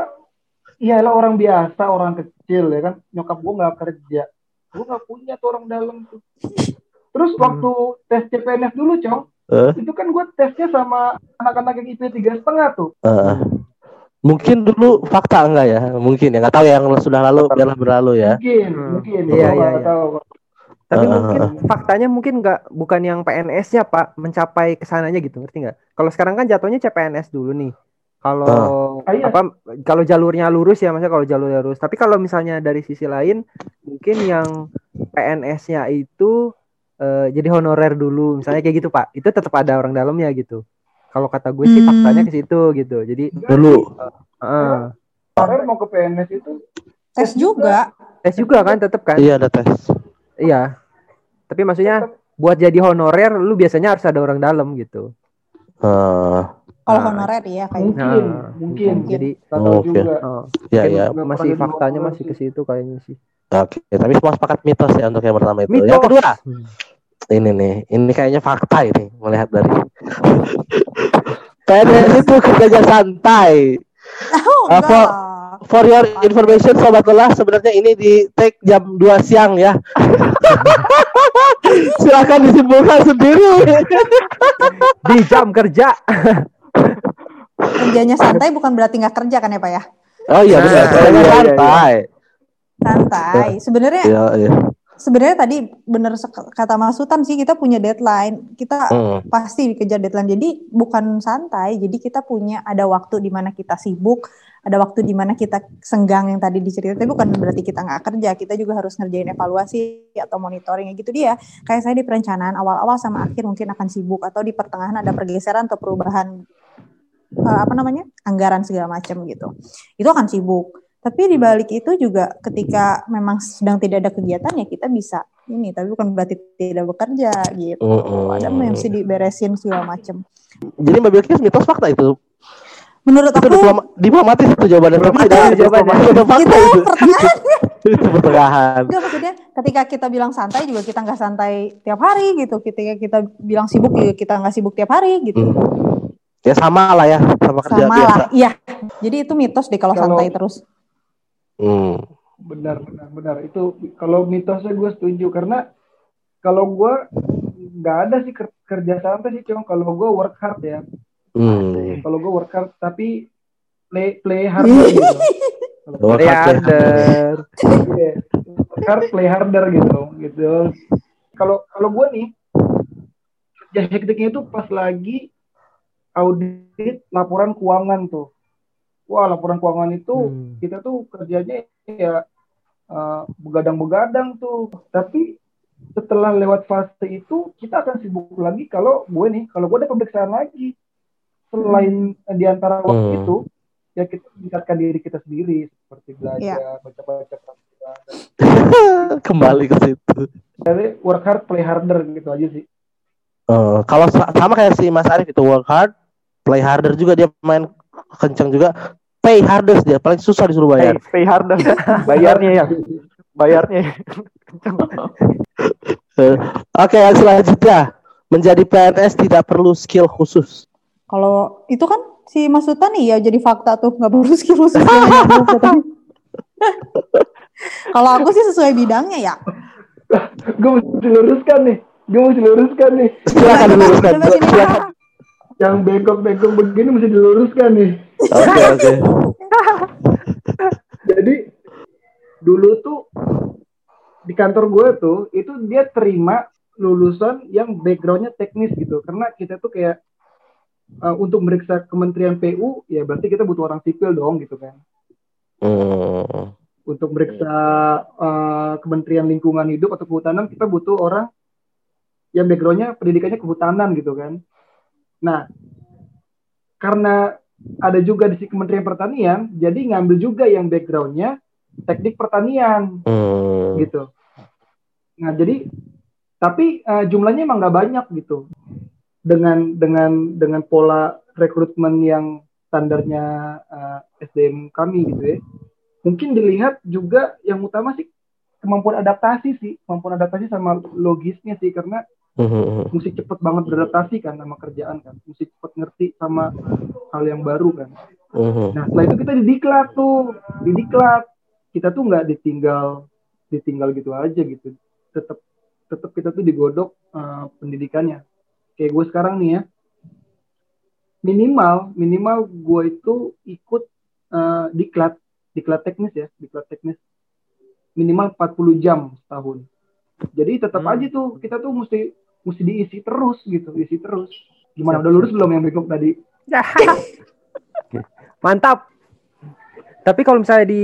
[SPEAKER 6] iyalah orang biasa, orang kecil ya kan. Nyokap gua nggak kerja. Gua nggak punya tuh orang dalam tuh. Terus waktu tes CPNS dulu, Cong,
[SPEAKER 4] Eh?
[SPEAKER 6] itu kan gua tesnya sama anak-anak yang IP tiga setengah tuh.
[SPEAKER 4] Eh, mungkin dulu fakta enggak ya? Mungkin ya. Nggak tahu yang sudah lalu biarlah berlalu ya.
[SPEAKER 6] Mungkin,
[SPEAKER 3] Hmm.
[SPEAKER 6] mungkin.
[SPEAKER 3] Iya, iya, iya.
[SPEAKER 6] tahu.
[SPEAKER 3] Tapi
[SPEAKER 4] Ah,
[SPEAKER 3] mungkin faktanya mungkin nggak bukan yang PNS-nya Pak mencapai ke sananya gitu ngerti nggak? Kalau sekarang kan jatuhnya CPNS dulu nih. Kalau
[SPEAKER 6] iya.
[SPEAKER 3] apa kalau jalurnya lurus ya maksudnya kalau jalurnya lurus. Tapi kalau misalnya dari sisi lain mungkin yang PNS-nya itu eh, jadi honorer dulu misalnya kayak gitu Pak. Itu tetap ada orang dalamnya gitu. Kalau kata gue sih
[SPEAKER 2] Hmm.
[SPEAKER 3] faktanya ke situ gitu. Jadi
[SPEAKER 4] Dulu.
[SPEAKER 3] heeh.
[SPEAKER 6] Kemarin mau ke PNS itu
[SPEAKER 2] Tes juga.
[SPEAKER 3] tes juga kan tetap kan?
[SPEAKER 4] Iya ada tes.
[SPEAKER 3] Iya. Tapi maksudnya buat jadi honorer lu biasanya harus ada orang dalam gitu.
[SPEAKER 4] Eh,
[SPEAKER 2] Kalau
[SPEAKER 3] Nah.
[SPEAKER 2] honorer ya kayak
[SPEAKER 6] mungkin,
[SPEAKER 3] Nah,
[SPEAKER 6] mungkin.
[SPEAKER 3] Jadi
[SPEAKER 6] Nggak tahu
[SPEAKER 4] Oke.
[SPEAKER 6] juga.
[SPEAKER 3] oh,
[SPEAKER 4] ya
[SPEAKER 3] mungkin
[SPEAKER 4] ya.
[SPEAKER 3] Masih
[SPEAKER 6] jadi
[SPEAKER 3] faktanya masih ke situ kayaknya sih.
[SPEAKER 4] Oke, tapi semua sepakat mitos ya untuk yang pertama itu.
[SPEAKER 3] Mitos.
[SPEAKER 4] Yang kedua,
[SPEAKER 3] Hmm.
[SPEAKER 4] ini nih, ini kayaknya fakta ini melihat dari PNS itu kerjanya santai.
[SPEAKER 2] Oh,
[SPEAKER 4] Apa?
[SPEAKER 2] enggak.
[SPEAKER 4] For your information sobat lelah sebenarnya ini di take jam 2 siang ya. Silakan disimpulkan sendiri.
[SPEAKER 3] Di jam kerja.
[SPEAKER 2] Kerjanya santai bukan berarti nggak kerja kan ya Pak ya?
[SPEAKER 4] Oh iya benar,
[SPEAKER 3] Nah,
[SPEAKER 4] kerjanya
[SPEAKER 5] iya, iya,
[SPEAKER 4] santai.
[SPEAKER 2] Santai. Sebenarnya
[SPEAKER 4] Iya, iya.
[SPEAKER 2] Sebenarnya tadi bener sek- kata Mas Sultan sih kita punya deadline. Kita
[SPEAKER 4] Hmm.
[SPEAKER 2] pasti dikejar deadline. Jadi bukan santai. Jadi kita punya ada waktu di mana kita sibuk, ada waktu di mana kita senggang yang tadi diceritain. Tapi bukan berarti kita nggak kerja. Kita juga harus ngerjain evaluasi atau monitoring ya gitu dia. Kayak saya di perencanaan awal-awal sama akhir mungkin akan sibuk atau di pertengahan ada pergeseran atau perubahan eh, apa namanya anggaran segala macam gitu. Itu akan sibuk. Tapi di balik itu juga ketika memang sedang tidak ada kegiatan ya kita bisa ini tapi bukan berarti tidak bekerja gitu.
[SPEAKER 4] Mm-mm.
[SPEAKER 2] Ada yang mesti diberesin segala macam.
[SPEAKER 4] Jadi Mbak Bilkis mitos fakta itu.
[SPEAKER 2] Menurut
[SPEAKER 4] Itu
[SPEAKER 2] aku
[SPEAKER 4] diploma- diplomatis itu jawabannya tapi
[SPEAKER 3] Diplomatis
[SPEAKER 4] tidak
[SPEAKER 3] jawabannya.
[SPEAKER 4] itu fakta
[SPEAKER 2] itu
[SPEAKER 4] itu.
[SPEAKER 2] pertengahan.
[SPEAKER 4] Itu pertengahan.
[SPEAKER 2] Enggak maksudnya ketika kita bilang santai juga kita nggak santai tiap hari gitu. Ketika kita bilang sibuk juga kita nggak sibuk tiap hari gitu.
[SPEAKER 4] Hmm. Ya sama lah ya sama kerja
[SPEAKER 2] Sama
[SPEAKER 4] biasa.
[SPEAKER 2] lah. Iya. Jadi itu mitos deh kalau
[SPEAKER 6] Kalau-
[SPEAKER 2] santai terus.
[SPEAKER 4] Hmm.
[SPEAKER 6] benar benar benar itu kalau mitosnya gue setuju karena kalau gue nggak ada sih ker- kerja santai sih cuma kalau gue work hard ya
[SPEAKER 4] Hmm.
[SPEAKER 6] kalau gue work hard tapi play play hard gitu
[SPEAKER 4] Work hard, play hard.
[SPEAKER 3] ada.
[SPEAKER 6] Iya. Hard play harder gitu gitu kalau kalau gue nih kerja hektiknya itu pas lagi audit laporan keuangan tuh wah laporan keuangan itu
[SPEAKER 3] Hmm.
[SPEAKER 6] kita tuh kerjanya ya eh, begadang-begadang tuh tapi setelah lewat fase itu kita akan sibuk lagi kalau gue nih kalau gue ada pemeriksaan lagi selain di antara waktu
[SPEAKER 4] Hmm.
[SPEAKER 6] itu ya kita meningkatkan diri kita sendiri seperti belajar
[SPEAKER 2] Iya.
[SPEAKER 6] baca-baca
[SPEAKER 4] Kembali ke situ.
[SPEAKER 6] jadi work hard play harder gitu aja sih
[SPEAKER 4] Eh, kalau sa- sama kayak si Mas Arif itu work hard, play harder juga dia main kencang juga. Pay harder dia paling susah disuruh
[SPEAKER 5] Pay,
[SPEAKER 4] bayar.
[SPEAKER 5] pay harder. Bayarnya ya. Bayarnya.
[SPEAKER 4] Eh, Oke, yang selanjutnya menjadi PNS tidak perlu skill khusus.
[SPEAKER 2] Kalau itu kan si Mas Sultan nih ya jadi fakta tuh nggak perlu skill khusus. Kalau aku sih sesuai bidangnya ya.
[SPEAKER 6] gue mesti luruskan nih gue mesti luruskan nih
[SPEAKER 4] Silakan
[SPEAKER 2] sini.
[SPEAKER 4] Silakan.
[SPEAKER 6] Yang bengkok-bengkok begini mesti diluruskan nih
[SPEAKER 4] Oke, oke.
[SPEAKER 6] jadi dulu tuh di kantor gue tuh itu dia terima lulusan yang backgroundnya teknis gitu karena kita tuh kayak uh, untuk meriksa Kementerian PU ya berarti kita butuh orang sipil dong gitu kan
[SPEAKER 4] Hmm.
[SPEAKER 6] untuk meriksa uh, Kementerian Lingkungan Hidup atau Kehutanan kita butuh orang yang backgroundnya pendidikannya kehutanan gitu kan. Nah, karena ada juga di si Kementerian Pertanian, jadi ngambil juga yang backgroundnya teknik pertanian
[SPEAKER 4] Hmm.
[SPEAKER 6] gitu. Nah, jadi tapi uh, jumlahnya emang nggak banyak gitu. Dengan dengan dengan pola rekrutmen yang standarnya uh, SDM kami gitu ya. Mungkin dilihat juga yang utama sih kemampuan adaptasi sih, kemampuan adaptasi sama logisnya sih karena Mesti cepet banget beradaptasi kan sama kerjaan kan, mesti cepet ngerti sama hal yang baru kan. Nah setelah itu kita didiklat tuh, didiklat. Kita tuh nggak ditinggal, ditinggal gitu aja gitu. Tetap, tetap kita tuh digodok eh, pendidikannya. Kayak gue sekarang nih ya, minimal, minimal gue itu ikut eh, diklat, diklat teknis ya, diklat teknis. Minimal 40 jam setahun. Jadi tetap
[SPEAKER 3] Hmm.
[SPEAKER 6] aja tuh kita tuh mesti mesti diisi terus gitu, isi terus. Gimana
[SPEAKER 3] Siap,
[SPEAKER 6] udah lurus belum yang bengkok tadi?
[SPEAKER 3] Mantap. Tapi kalau misalnya di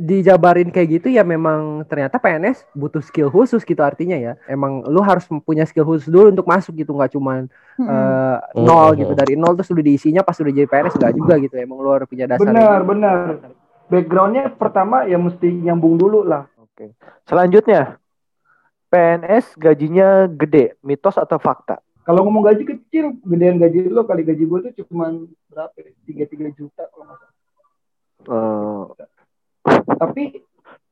[SPEAKER 3] dijabarin kayak gitu ya memang ternyata PNS butuh skill khusus gitu artinya ya. Emang lu harus punya skill khusus dulu untuk masuk gitu nggak cuman
[SPEAKER 2] Hmm.
[SPEAKER 3] eh,
[SPEAKER 4] Hmm.
[SPEAKER 3] nol gitu dari nol terus udah diisinya pas udah jadi PNS nggak juga gitu. Emang lu harus punya dasar.
[SPEAKER 6] Benar,
[SPEAKER 3] ini.
[SPEAKER 6] benar. Backgroundnya pertama ya mesti nyambung dulu lah.
[SPEAKER 5] Oke. Selanjutnya, PNS gajinya gede, mitos atau fakta?
[SPEAKER 6] Kalau ngomong gaji kecil, gedean gaji lo kali gaji gue tuh cuma berapa? ya? Tiga tiga juta kalau nggak salah.
[SPEAKER 5] Eh,
[SPEAKER 6] Tapi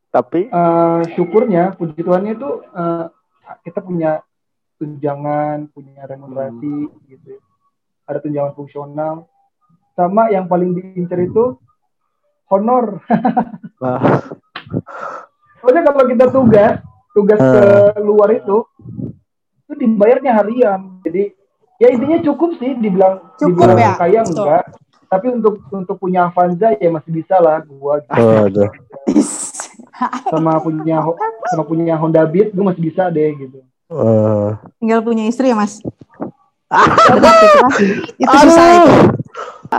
[SPEAKER 5] tapi
[SPEAKER 6] eh, syukurnya, puji Tuhannya itu eh, kita punya tunjangan, punya remunerasi gitu. ya. Ada tunjangan fungsional. Sama yang paling diincar itu honor. Soalnya kalau kita tugas, tugas
[SPEAKER 4] Eh.
[SPEAKER 6] ke luar itu, itu dibayarnya harian. Jadi ya intinya cukup sih dibilang
[SPEAKER 2] Cukup
[SPEAKER 6] dibilang
[SPEAKER 2] ya?
[SPEAKER 6] kaya
[SPEAKER 2] Betul.
[SPEAKER 6] enggak. Tapi untuk untuk punya Avanza ya masih bisa lah gua gitu. Sama punya sama punya Honda Beat gua masih bisa deh gitu.
[SPEAKER 4] Eh.
[SPEAKER 2] Tinggal punya istri ya Mas. Itu, susah itu.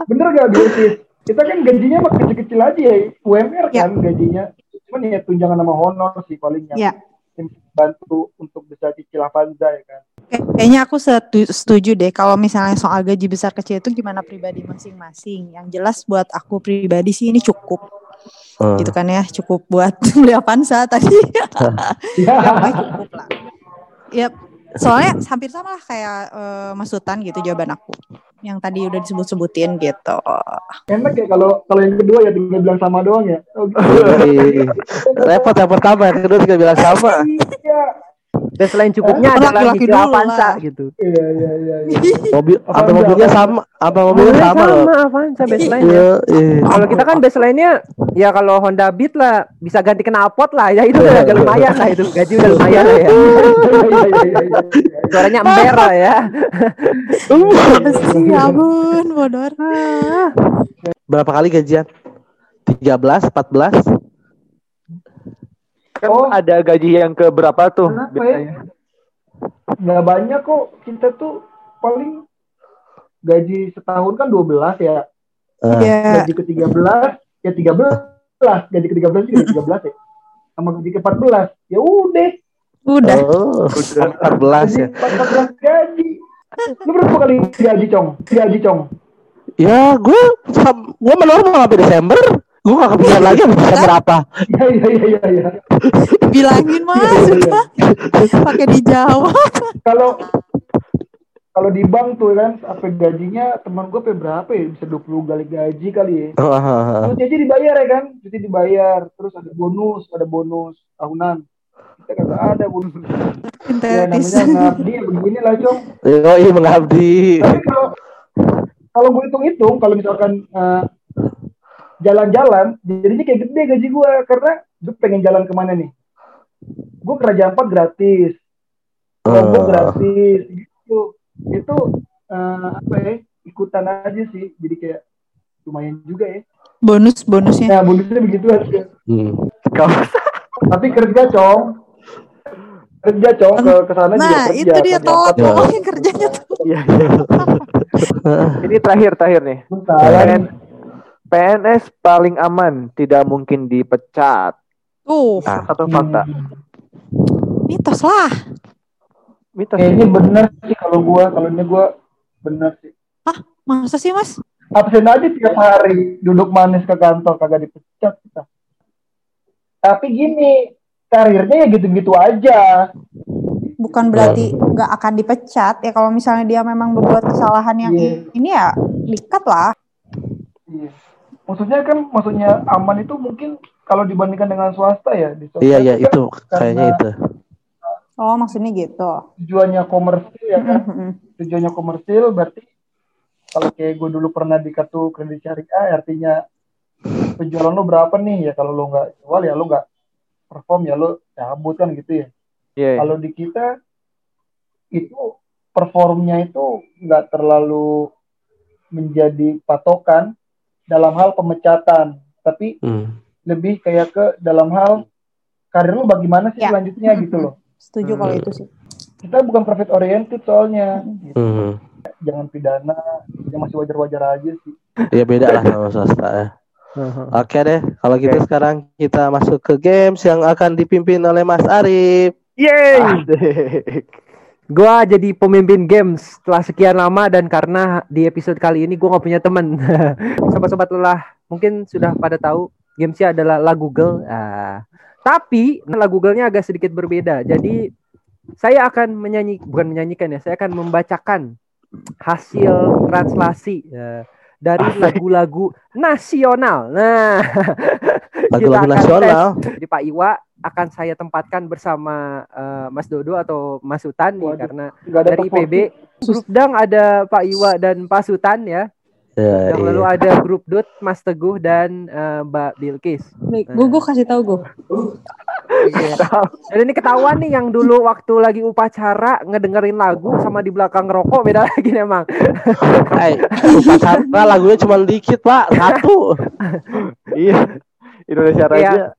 [SPEAKER 6] Bener gak Bilkis? Kita kan gajinya mah kecil-kecil aja ya. UMR
[SPEAKER 2] Ya.
[SPEAKER 6] kan gajinya. Cuman ya tunjangan sama honor sih paling yang
[SPEAKER 2] Ya.
[SPEAKER 6] Bantu untuk bisa cicil Avanza ya kan.
[SPEAKER 2] Kayaknya aku setu- setuju deh kalau misalnya soal gaji besar kecil itu gimana pribadi masing-masing. Yang jelas buat aku pribadi sih ini cukup
[SPEAKER 4] Eh.
[SPEAKER 2] gitu kan ya, cukup buat beli Avanza tadi.
[SPEAKER 6] Ya.
[SPEAKER 2] cukup lah. Ya soalnya hampir sama lah kayak eh, Mas Sultan gitu jawaban aku. yang tadi udah disebut-sebutin gitu.
[SPEAKER 6] Enak ya kalau kalau yang kedua ya tinggal bilang sama doang ya. Gitu.
[SPEAKER 4] Yoi. Repot yang pertama, yang kedua juga bilang sama.
[SPEAKER 6] Iya,
[SPEAKER 3] Dan selain cukupnya
[SPEAKER 2] Eh,
[SPEAKER 3] ada
[SPEAKER 2] laki-laki
[SPEAKER 3] lagi
[SPEAKER 2] dulu
[SPEAKER 3] Avanza
[SPEAKER 2] lah.
[SPEAKER 3] gitu.
[SPEAKER 6] iya, iya, iya. iya.
[SPEAKER 4] Mobil, apa mobilnya sama, apa mobilnya
[SPEAKER 3] Mobilnya
[SPEAKER 4] sama loh.
[SPEAKER 3] sama Avanza baseline
[SPEAKER 4] Iya, iya.
[SPEAKER 3] Kalau kita kan baseline-nya ya kalau Honda Beat lah bisa ganti knalpot lah ya itu udah, udah lumayan lah itu gaji udah lumayan lah ya.
[SPEAKER 6] Iya, iya, iya, iya, iya.
[SPEAKER 3] Suaranya ember lah ya.
[SPEAKER 2] Ya ampun, bodor.
[SPEAKER 4] Berapa kali gajian? 13, 14?
[SPEAKER 5] Kan
[SPEAKER 6] Oh.
[SPEAKER 5] ada gaji yang ke berapa tuh
[SPEAKER 6] Kenapa
[SPEAKER 5] biasanya?
[SPEAKER 6] ya? Nggak banyak kok. Kita tuh paling gaji setahun kan 12 ya.
[SPEAKER 4] Eh,
[SPEAKER 2] Iya.
[SPEAKER 6] Gaji ke-13 ya 13. Gaji ke-13 juga 13 ya. Sama gaji ke-14 ya udah.
[SPEAKER 2] Udah.
[SPEAKER 4] Oh, 14
[SPEAKER 6] Gaji
[SPEAKER 4] ya.
[SPEAKER 6] 14 gaji. Lu berapa kali gaji, Cong? Gaji, Cong.
[SPEAKER 4] Ya, gue gue menormal sampai Desember. Gue gak kepikiran lagi sampai Desember apa.
[SPEAKER 6] Iya, iya, iya, iya, iya.
[SPEAKER 2] Bilangin mas, udah. Pakai dijawab.
[SPEAKER 6] Kalau kalau di bank tuh kan, apa gajinya teman gue berapa ya? Bisa 20 kali gaji kali ya. Terus gaji dibayar ya kan? Jadi dibayar. Terus ada bonus, ada bonus tahunan. Kita kagak ada bonus. Ya namanya ngabdi ya begini lah, Cong.
[SPEAKER 4] Yoi mengabdi.
[SPEAKER 6] Tapi kalau kalau gue hitung-hitung, kalau misalkan eh, jalan-jalan, jadinya kayak gede gaji gue karena gue pengen jalan ke mana nih? Gue kerja empat gratis, lombok
[SPEAKER 4] Eh.
[SPEAKER 6] gratis, gitu. Itu eh, apa ya? Ikutan aja sih, jadi kayak lumayan juga ya.
[SPEAKER 2] Bonus bonusnya.
[SPEAKER 6] Nah, bonusnya begitu aja.
[SPEAKER 4] Hmm.
[SPEAKER 6] Tapi kerja, cong. Kerja, cong ke ke sana juga
[SPEAKER 2] Nah,
[SPEAKER 6] kerja.
[SPEAKER 2] itu dia telat
[SPEAKER 4] Ya.
[SPEAKER 2] ngomongin kerjanya tuh.
[SPEAKER 5] Iya, iya. Ini terakhir terakhir nih.
[SPEAKER 6] Bentar.
[SPEAKER 5] PN PNS paling aman, tidak mungkin dipecat.
[SPEAKER 2] Tuh,
[SPEAKER 4] Ah.
[SPEAKER 5] Satu fakta.
[SPEAKER 2] mitos lah.
[SPEAKER 5] Mitos.
[SPEAKER 6] Kayaknya bener sih kalau gua, kalau ini gua bener sih.
[SPEAKER 2] Masa sih mas?
[SPEAKER 6] absen aja tiap hari duduk manis ke kantor kagak dipecat kita tapi gini karirnya ya gitu-gitu aja
[SPEAKER 2] Bukan berarti nggak akan dipecat ya kalau misalnya dia memang berbuat kesalahan yang
[SPEAKER 6] Iya.
[SPEAKER 2] ini ya dikat lah.
[SPEAKER 6] Iya. Maksudnya kan maksudnya aman itu mungkin kalau dibandingkan dengan swasta ya di swasta
[SPEAKER 4] Iya, iya
[SPEAKER 6] kan
[SPEAKER 4] itu kayaknya itu.
[SPEAKER 2] Oh maksudnya gitu.
[SPEAKER 6] tujuannya komersil ya kan tujuannya komersil berarti kalau kayak gue dulu pernah di kartu kredit syariah artinya penjualan lo berapa nih ya kalau lo nggak jual ya lo nggak perform ya lo cabut kan gitu ya
[SPEAKER 5] Iya.
[SPEAKER 6] Kalau di kita itu performnya itu nggak terlalu menjadi patokan dalam hal pemecatan, tapi
[SPEAKER 4] Hmm.
[SPEAKER 6] lebih kayak ke dalam hal karir lu bagaimana sih
[SPEAKER 2] Ya.
[SPEAKER 6] selanjutnya gitu loh.
[SPEAKER 2] Setuju kalau
[SPEAKER 4] Hmm.
[SPEAKER 2] itu sih.
[SPEAKER 6] Kita bukan profit oriented soalnya. Gitu.
[SPEAKER 4] Hmm.
[SPEAKER 6] Jangan pidana, yang masih wajar-wajar aja sih.
[SPEAKER 4] Ya beda lah sama swasta ya. Oke deh, kalau gitu sekarang kita masuk ke games yang akan dipimpin oleh Mas Arif.
[SPEAKER 5] Yeay.
[SPEAKER 3] Gua jadi pemimpin games setelah sekian lama dan karena di episode kali ini gua nggak punya temen. Sobat-sobat lelah mungkin sudah pada tahu gamesnya adalah lagu Google. Ah. Tapi lagu Google-nya agak sedikit berbeda. Jadi saya akan menyanyi bukan menyanyikan ya, saya akan membacakan hasil translasi ya, dari lagu-lagu nasional. Nah,
[SPEAKER 4] Lagu-lagu nasional.
[SPEAKER 3] tes. Jadi Pak Iwa akan saya tempatkan bersama eh, Mas Dodo atau Mas Sultan nih
[SPEAKER 6] Waduh.
[SPEAKER 3] karena dari IPB grup Dang ada Pak Iwa dan Pak Sultan ya.
[SPEAKER 4] Ya,
[SPEAKER 3] Yang
[SPEAKER 4] iya.
[SPEAKER 3] lalu ada grup Dut, Mas Teguh dan eh, Mbak Bilkis.
[SPEAKER 2] Baik, gue gue kasih tahu gue.
[SPEAKER 3] Dan ini ketahuan nih yang dulu waktu lagi upacara ngedengerin lagu sama di belakang ngerokok beda lagi nih emang.
[SPEAKER 4] Hai, upacara lagunya cuma dikit pak, satu.
[SPEAKER 5] Iya. Indonesia
[SPEAKER 3] Iya.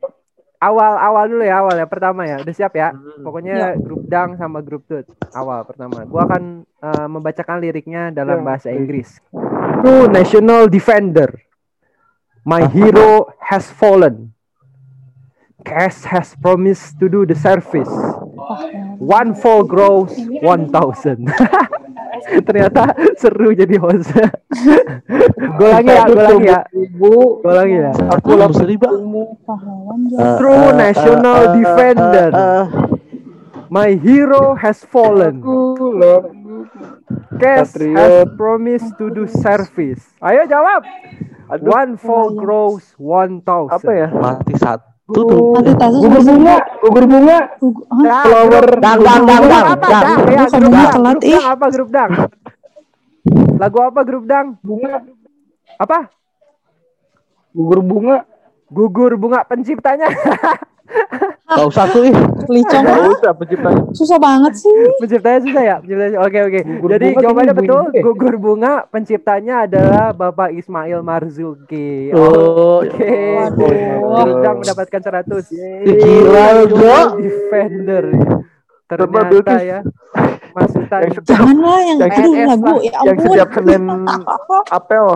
[SPEAKER 5] Raja.
[SPEAKER 3] Awal awal dulu ya awal ya pertama ya. Udah siap ya?
[SPEAKER 5] Hmm.
[SPEAKER 3] Pokoknya grup Dang sama grup Dut. Awal pertama. Gua akan eh, membacakan liriknya dalam
[SPEAKER 6] Ya,
[SPEAKER 3] bahasa. Inggris. True national defender. My hero has fallen. Cash has promised to do the service. One fall grows one thousand. Ternyata seru jadi host. gue lagi ya, gue lagi ya. Lagi ya.
[SPEAKER 6] aku
[SPEAKER 4] Aku seribu.
[SPEAKER 2] Pahlawan
[SPEAKER 3] True national defender.
[SPEAKER 4] eh,
[SPEAKER 3] My hero has fallen. Cash has promised to do service. Ayo jawab. One four grows one thousand.
[SPEAKER 5] apa ya?
[SPEAKER 4] Mati satu tuh.
[SPEAKER 2] Nanti tas
[SPEAKER 6] Gugur bunga, gugur bunga, flower,
[SPEAKER 4] Dang, dang, dang, dang,
[SPEAKER 3] apa?
[SPEAKER 4] dang.
[SPEAKER 3] Ya, dang.
[SPEAKER 2] telat, ih.
[SPEAKER 3] apa grup dang? Lagu apa grup dang?
[SPEAKER 6] bunga,
[SPEAKER 3] Apa?
[SPEAKER 6] gugur bunga.
[SPEAKER 3] Gugur bunga penciptanya.
[SPEAKER 4] Gak usah tuh ih.
[SPEAKER 2] Licong ah.
[SPEAKER 5] usah penciptanya.
[SPEAKER 2] Susah banget sih.
[SPEAKER 3] penciptanya susah ya? Penciptanya oke oke.
[SPEAKER 6] Gugur
[SPEAKER 3] Jadi
[SPEAKER 6] bunga
[SPEAKER 3] jawabannya betul.
[SPEAKER 6] deh.
[SPEAKER 3] Gugur bunga penciptanya adalah Bapak Ismail Marzuki.
[SPEAKER 4] Oh,
[SPEAKER 3] Oke.
[SPEAKER 2] Waduh.
[SPEAKER 3] Grup dang mendapatkan 100.
[SPEAKER 4] Ih, gila lu.
[SPEAKER 3] Defender.
[SPEAKER 5] Coba
[SPEAKER 3] Ternyata ya. Masukan.
[SPEAKER 5] Yang setiap,
[SPEAKER 2] Janganlah yang
[SPEAKER 5] Yang
[SPEAKER 2] aduh
[SPEAKER 3] PNS
[SPEAKER 2] lagu
[SPEAKER 3] lah.
[SPEAKER 2] ya
[SPEAKER 5] yang
[SPEAKER 2] ampun.
[SPEAKER 5] setiap Senin apel.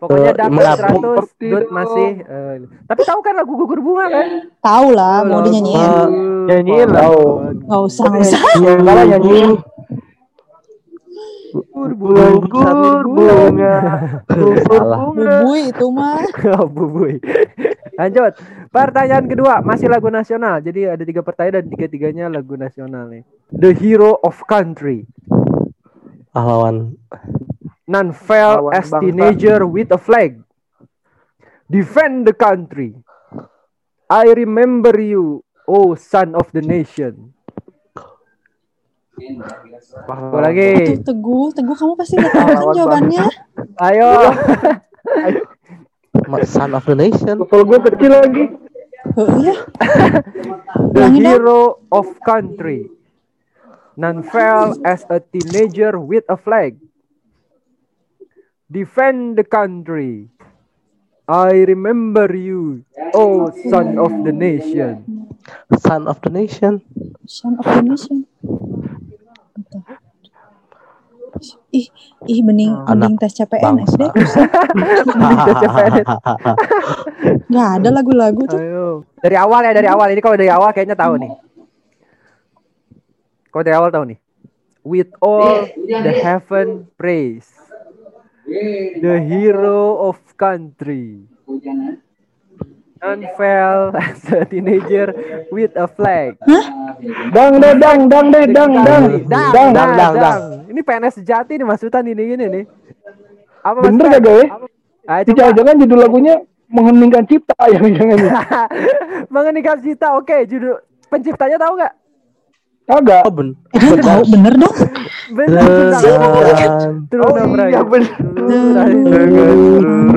[SPEAKER 3] Pokoknya
[SPEAKER 4] Eh,
[SPEAKER 3] dapat
[SPEAKER 4] melambung
[SPEAKER 3] 100
[SPEAKER 5] seperti
[SPEAKER 3] Dut
[SPEAKER 5] itu.
[SPEAKER 3] masih eh, tapi tahu kan lagu gugur bunga kan?
[SPEAKER 2] Tahu lah mau dinyanyiin.
[SPEAKER 4] Ah.
[SPEAKER 5] Nyanyiin lah.
[SPEAKER 2] Enggak usah, enggak usah.
[SPEAKER 6] Yang kalah nyanyiin.
[SPEAKER 3] Gugur
[SPEAKER 5] Gugur bunga.
[SPEAKER 4] Salah.
[SPEAKER 2] Bubui itu mah.
[SPEAKER 3] Oh, bubui. Lanjut. Pertanyaan kedua masih lagu nasional. Jadi ada tiga pertanyaan dan tiga-tiganya lagu nasional nih. The Hero of Country.
[SPEAKER 4] Pahlawan.
[SPEAKER 3] None fell
[SPEAKER 5] Lawan
[SPEAKER 3] as
[SPEAKER 5] bangsa.
[SPEAKER 3] teenager with a flag. Defend the country. I remember you, oh son of the nation. Gua lagi.
[SPEAKER 2] Teguh, teguh kamu pasti udah tahu kan jawabannya.
[SPEAKER 3] Ayo.
[SPEAKER 4] Son of the nation.
[SPEAKER 6] Level gue kecil lagi.
[SPEAKER 2] Oh, iya.
[SPEAKER 3] The hero of country. None fell as a teenager with a flag. Defend the country. I remember you, oh son of the nation.
[SPEAKER 4] Son of the nation.
[SPEAKER 2] Son of the Nation. Ih, ih bening, bening tes CPNS deh. Nggak ada lagu-lagu tuh.
[SPEAKER 3] Ayo. Dari awal ya, dari awal. Ini kalau dari awal kayaknya tahu nih. Kalau dari awal tahu nih. With all the heaven praise. The hero of country. Unfell as a teenager with a flag.
[SPEAKER 6] Dang deh, dang, dang deh, dang, dang,
[SPEAKER 3] Dang,
[SPEAKER 6] dang.
[SPEAKER 3] dang,
[SPEAKER 4] dang,
[SPEAKER 3] dang. Ini PNS sejati nih masukan ini gini nih. Apa
[SPEAKER 6] Bener
[SPEAKER 3] masukan?
[SPEAKER 6] kagak ya?
[SPEAKER 3] Apa- Ayo coba.
[SPEAKER 6] Jangan-jangan judul lagunya mengheningkan cipta ya, jangan
[SPEAKER 3] Mengenikah cita, oke. Judul penciptanya tahu nggak?
[SPEAKER 6] Kagak.
[SPEAKER 4] Oh, ben.
[SPEAKER 2] Tahu bener dong.
[SPEAKER 3] Benar, benar.
[SPEAKER 4] Dan
[SPEAKER 3] Turun
[SPEAKER 5] Oh iya bener.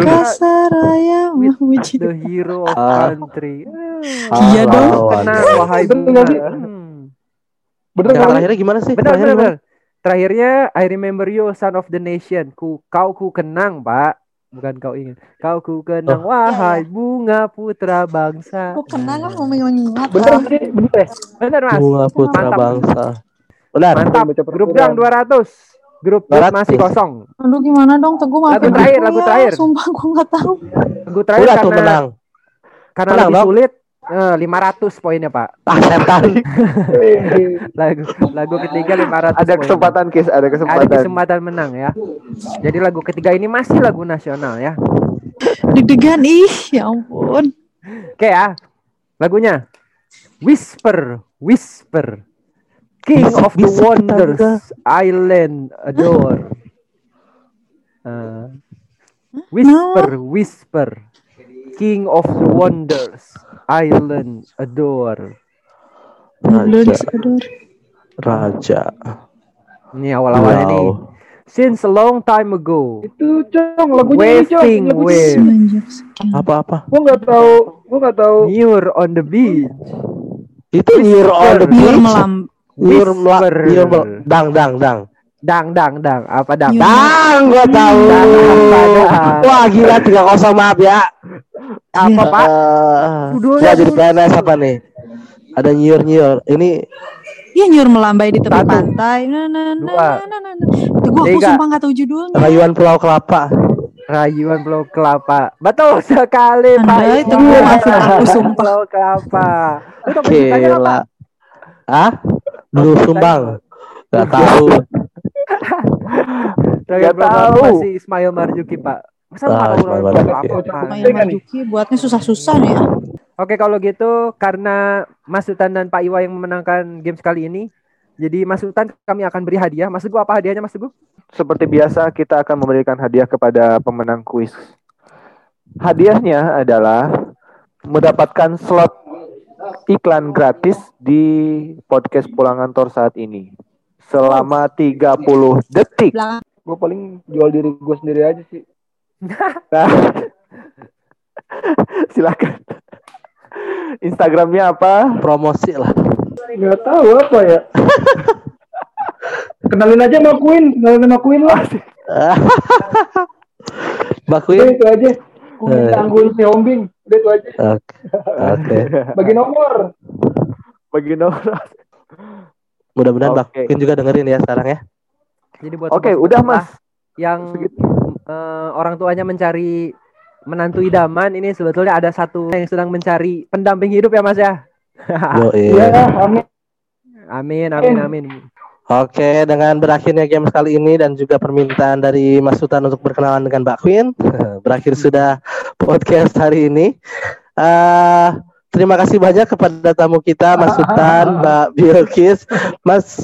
[SPEAKER 2] Kasaraya memuji.
[SPEAKER 3] The hero of
[SPEAKER 4] Ah.
[SPEAKER 3] country.
[SPEAKER 2] Iya dong.
[SPEAKER 3] Kenang wahai
[SPEAKER 6] Bener. Bener kan?
[SPEAKER 4] terakhirnya gimana sih?
[SPEAKER 3] Benar, benar. Terakhirnya I remember you son of the nation. Ku kau ku kenang, Pak. Bukan kau ingat. Kau ku kenang wahai bunga putra bangsa.
[SPEAKER 2] Aku kenal lah mau mengingat.
[SPEAKER 6] Bener sih, bener ya.
[SPEAKER 3] Benar, Mas.
[SPEAKER 4] Bunga putra
[SPEAKER 3] Mantap.
[SPEAKER 4] bangsa. Benar.
[SPEAKER 3] Mantap. Grup. Dang 200. Grup
[SPEAKER 4] 200.
[SPEAKER 3] masih kosong.
[SPEAKER 2] Aduh gimana dong Teguh maafin
[SPEAKER 3] Lagu terakhir, lagu
[SPEAKER 2] ya.
[SPEAKER 3] terakhir.
[SPEAKER 2] Sumpah aku nggak tahu.
[SPEAKER 3] Lagu terakhir
[SPEAKER 4] Udah
[SPEAKER 3] karena
[SPEAKER 4] menang.
[SPEAKER 3] karena
[SPEAKER 4] Menang,
[SPEAKER 3] lebih
[SPEAKER 4] dong.
[SPEAKER 3] sulit. Eh, 500 poinnya, Pak.
[SPEAKER 4] Setan.
[SPEAKER 3] Lagu lagu ketiga 500
[SPEAKER 5] Ada
[SPEAKER 3] poin.
[SPEAKER 5] kesempatan Kis, ada
[SPEAKER 3] Ada
[SPEAKER 5] kesempatan.
[SPEAKER 3] kesempatan menang ya. Jadi lagu ketiga ini masih lagu nasional ya.
[SPEAKER 2] Deg-degan ih, ya ampun.
[SPEAKER 3] Oke ya. Lagunya Whisper, Whisper. King of the Wonders. Island Adore. Uh, whisper, Whisper. King of the Wonders, Island Adore.
[SPEAKER 4] Raja. Raja.
[SPEAKER 3] Ini awal-awalnya nih.
[SPEAKER 4] Wow.
[SPEAKER 3] Since a long time ago,
[SPEAKER 6] Itu cong lagunya ini
[SPEAKER 3] waving
[SPEAKER 6] Lagunya-
[SPEAKER 3] wave.
[SPEAKER 4] Apa-apa?
[SPEAKER 6] Gua nggak tahu, gua nggak tahu.
[SPEAKER 3] near on the beach.
[SPEAKER 4] Itu near on the beach.
[SPEAKER 2] melam.
[SPEAKER 4] Near mela-
[SPEAKER 3] Whisper.
[SPEAKER 4] near mel- dang dang dang.
[SPEAKER 3] Dang, dang, dang. Apa dang?
[SPEAKER 2] Near-
[SPEAKER 4] Dang, gua tahu.
[SPEAKER 3] Dang, apa dang?
[SPEAKER 4] Wah, gila 3-0 maaf ya.
[SPEAKER 3] Apa, Pak?
[SPEAKER 4] Eh,
[SPEAKER 3] Udah,
[SPEAKER 4] gua
[SPEAKER 3] udah,
[SPEAKER 4] jadi. PNS apa nih? Ada nyur nyur. Ini
[SPEAKER 2] Iya nyur melambai di tepi
[SPEAKER 3] Satu.
[SPEAKER 2] pantai. Nah, nah, nah,
[SPEAKER 3] Dua.
[SPEAKER 2] nah, nah, nah. Aku
[SPEAKER 3] Tiga.
[SPEAKER 2] sumpah nggak tahu judulnya.
[SPEAKER 4] rayuan Pulau Kelapa.
[SPEAKER 3] Rayuan Pulau Kelapa. Betul sekali, Pak.
[SPEAKER 2] Anda itu
[SPEAKER 3] Iwan.
[SPEAKER 2] maafin aku, sumpah.
[SPEAKER 3] Pulau Kelapa. Lu?
[SPEAKER 4] Gila. Ah? Dulu sumbang. Gak tahu.
[SPEAKER 5] Gak tahu.
[SPEAKER 3] si Ismail Marzuki, Pak. Masa
[SPEAKER 4] Ah, Ismail Marzuki.
[SPEAKER 2] Maya Marzuki buatnya susah-susah nih ya.
[SPEAKER 3] Oke, kalau gitu karena Mas Sultan dan Pak Iwa yang memenangkan games kali ini, Jadi Mas Sultan kami akan beri hadiah. Mas Teguh apa hadiahnya Mas Teguh?
[SPEAKER 5] Seperti biasa kita akan memberikan hadiah kepada pemenang kuis. Hadiahnya adalah mendapatkan slot iklan gratis di podcast Pulang Kantor saat ini. Selama 30 detik.
[SPEAKER 6] Gue paling jual diri gue sendiri aja sih.
[SPEAKER 5] Nah, silakan. Instagramnya apa?
[SPEAKER 4] Promosi lah.
[SPEAKER 6] Nggak tahu apa ya. Kenalin aja sama Queen, kenalin sama Queen lah.
[SPEAKER 4] Mbak
[SPEAKER 6] Udah
[SPEAKER 4] Queen.
[SPEAKER 6] itu aja. Queen
[SPEAKER 4] Eh.
[SPEAKER 6] tanggul si Hombing. Udah itu aja.
[SPEAKER 4] Oke. Oke.
[SPEAKER 6] Bagi nomor.
[SPEAKER 5] Bagi nomor.
[SPEAKER 4] Mudah-mudahan Mbak
[SPEAKER 5] Oke.
[SPEAKER 4] Queen juga dengerin ya sekarang ya.
[SPEAKER 3] Jadi buat
[SPEAKER 5] Oke,
[SPEAKER 3] sobat
[SPEAKER 5] udah Mas.
[SPEAKER 3] Yang eh, orang tuanya mencari menantu idaman ini sebetulnya ada satu yang sedang mencari pendamping hidup ya Mas ya.
[SPEAKER 4] Yo,
[SPEAKER 6] Iya, amin.
[SPEAKER 3] Amin amin amin.
[SPEAKER 4] Oke, dengan berakhirnya game kali ini dan juga permintaan dari Mas Sultan untuk berkenalan dengan Mbak Queen, berakhir sudah podcast hari ini. Eh, terima kasih banyak kepada tamu kita, Mas Sultan, Mbak Bilkis, Mas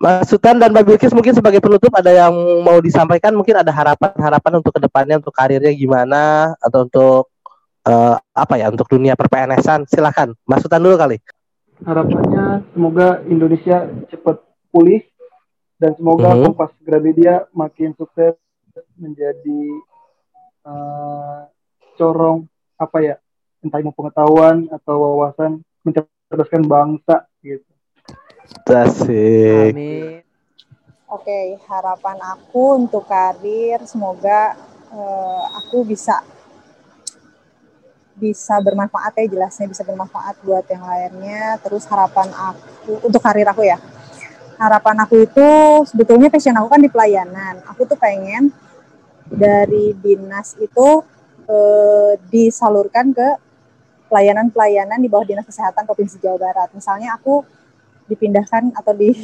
[SPEAKER 4] Mas Sultan dan Mbak Bilkis mungkin sebagai penutup ada yang mau disampaikan, mungkin ada harapan-harapan untuk ke depannya, untuk karirnya gimana, atau untuk eh, apa ya, untuk dunia per-PNS-an. Silakan, Mas Sultan dulu kali.
[SPEAKER 6] Harapannya semoga Indonesia cepat pulih dan semoga
[SPEAKER 4] Mhm.
[SPEAKER 6] Kompas Gramedia makin sukses menjadi eh, corong apa ya entah ilmu pengetahuan atau wawasan mencerdaskan bangsa gitu.
[SPEAKER 4] Asik.
[SPEAKER 3] Amin.
[SPEAKER 2] Oke, harapan aku untuk karir semoga eh, aku bisa bisa bermanfaat ya jelasnya bisa bermanfaat buat yang lainnya. Terus harapan aku untuk karir aku ya. Harapan aku itu sebetulnya passion aku kan di pelayanan. Aku tuh pengen dari dinas itu eh, disalurkan ke pelayanan-pelayanan di bawah Dinas Kesehatan Provinsi Jawa Barat. Misalnya aku dipindahkan atau di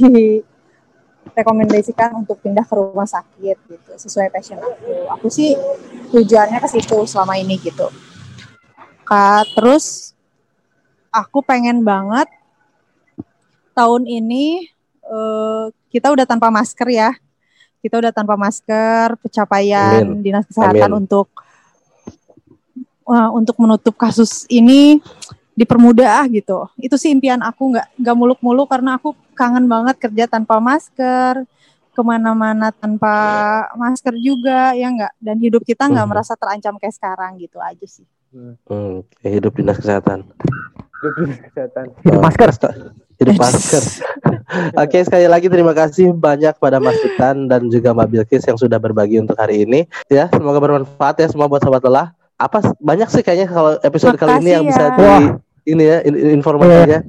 [SPEAKER 2] rekomendasikan untuk pindah ke rumah sakit gitu sesuai passion aku. Aku sih tujuannya ke situ selama ini gitu. Kak, terus aku pengen banget tahun ini eh, kita udah tanpa masker ya. Kita udah tanpa masker, pencapaian
[SPEAKER 4] Amin.
[SPEAKER 2] Dinas Kesehatan
[SPEAKER 4] Amin.
[SPEAKER 2] untuk eh, untuk menutup kasus ini dipermudah gitu. Itu sih impian aku nggak nggak muluk-muluk karena aku kangen banget kerja tanpa masker, ke mana-mana tanpa masker juga ya nggak. Dan hidup kita nggak
[SPEAKER 4] Mhm.
[SPEAKER 2] merasa terancam kayak sekarang gitu aja sih.
[SPEAKER 4] Hmm, hidup dinas kesehatan.
[SPEAKER 5] kesehatan.
[SPEAKER 3] Hidup masker.
[SPEAKER 4] Hidup masker. Oke, sekali lagi terima kasih banyak pada Mas Sultan dan juga Mbak Bilkis yang sudah berbagi untuk hari ini. Ya, semoga bermanfaat ya semua buat sobat lelah. Apa banyak sih kayaknya kalau episode kali ini
[SPEAKER 2] Makasih
[SPEAKER 4] yang bisa
[SPEAKER 2] ya.
[SPEAKER 4] di
[SPEAKER 3] Wah.
[SPEAKER 4] ini ya in- in- informasinya.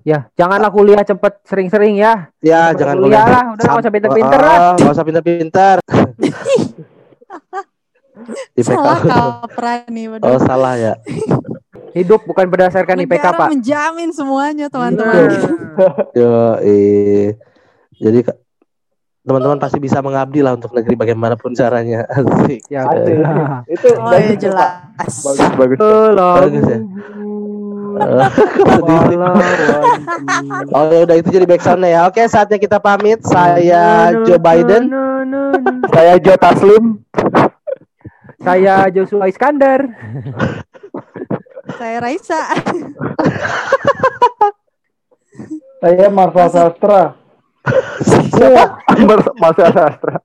[SPEAKER 3] Ya, janganlah kuliah cepet sering-sering ya.
[SPEAKER 4] Ya,
[SPEAKER 3] Cepet
[SPEAKER 4] jangan
[SPEAKER 3] kuliah
[SPEAKER 4] kuliah.
[SPEAKER 3] lah, udah nggak usah pinter-pinter lah.
[SPEAKER 4] oh, nggak usah pinter-pinter. IPK.
[SPEAKER 2] Salah kaprah nih.
[SPEAKER 4] Oh, salah ya.
[SPEAKER 3] Hidup bukan berdasarkan IPK, Pak.
[SPEAKER 2] menjamin semuanya, teman-teman.
[SPEAKER 4] Yo, eh. Jadi Kak, teman-teman pasti bisa mengabdi lah untuk negeri bagaimanapun caranya. Asik.
[SPEAKER 3] Ya,
[SPEAKER 5] Asik. Itu
[SPEAKER 2] Oh ya
[SPEAKER 5] bagus,
[SPEAKER 2] jelas.
[SPEAKER 5] Bagus, bagus.
[SPEAKER 4] Bagus ya. Sedih. Oh ya udah itu jadi backsoundnya ya. Oke saatnya kita pamit. Saya Joe Biden.
[SPEAKER 5] Saya Jo Taslim.
[SPEAKER 3] Saya Joshua Iskandar.
[SPEAKER 2] Saya Raisa.
[SPEAKER 6] Saya Marva Sastra.
[SPEAKER 5] Mas Sastra.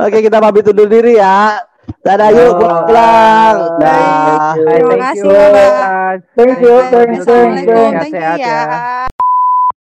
[SPEAKER 4] Oke kita pamit undur diri ya. Dadah yuk pulang. Dah.
[SPEAKER 2] Terima
[SPEAKER 3] Thank
[SPEAKER 2] kasih.
[SPEAKER 6] Thank you, thank you, thank you.
[SPEAKER 2] Thank you
[SPEAKER 3] ya.
[SPEAKER 2] ya.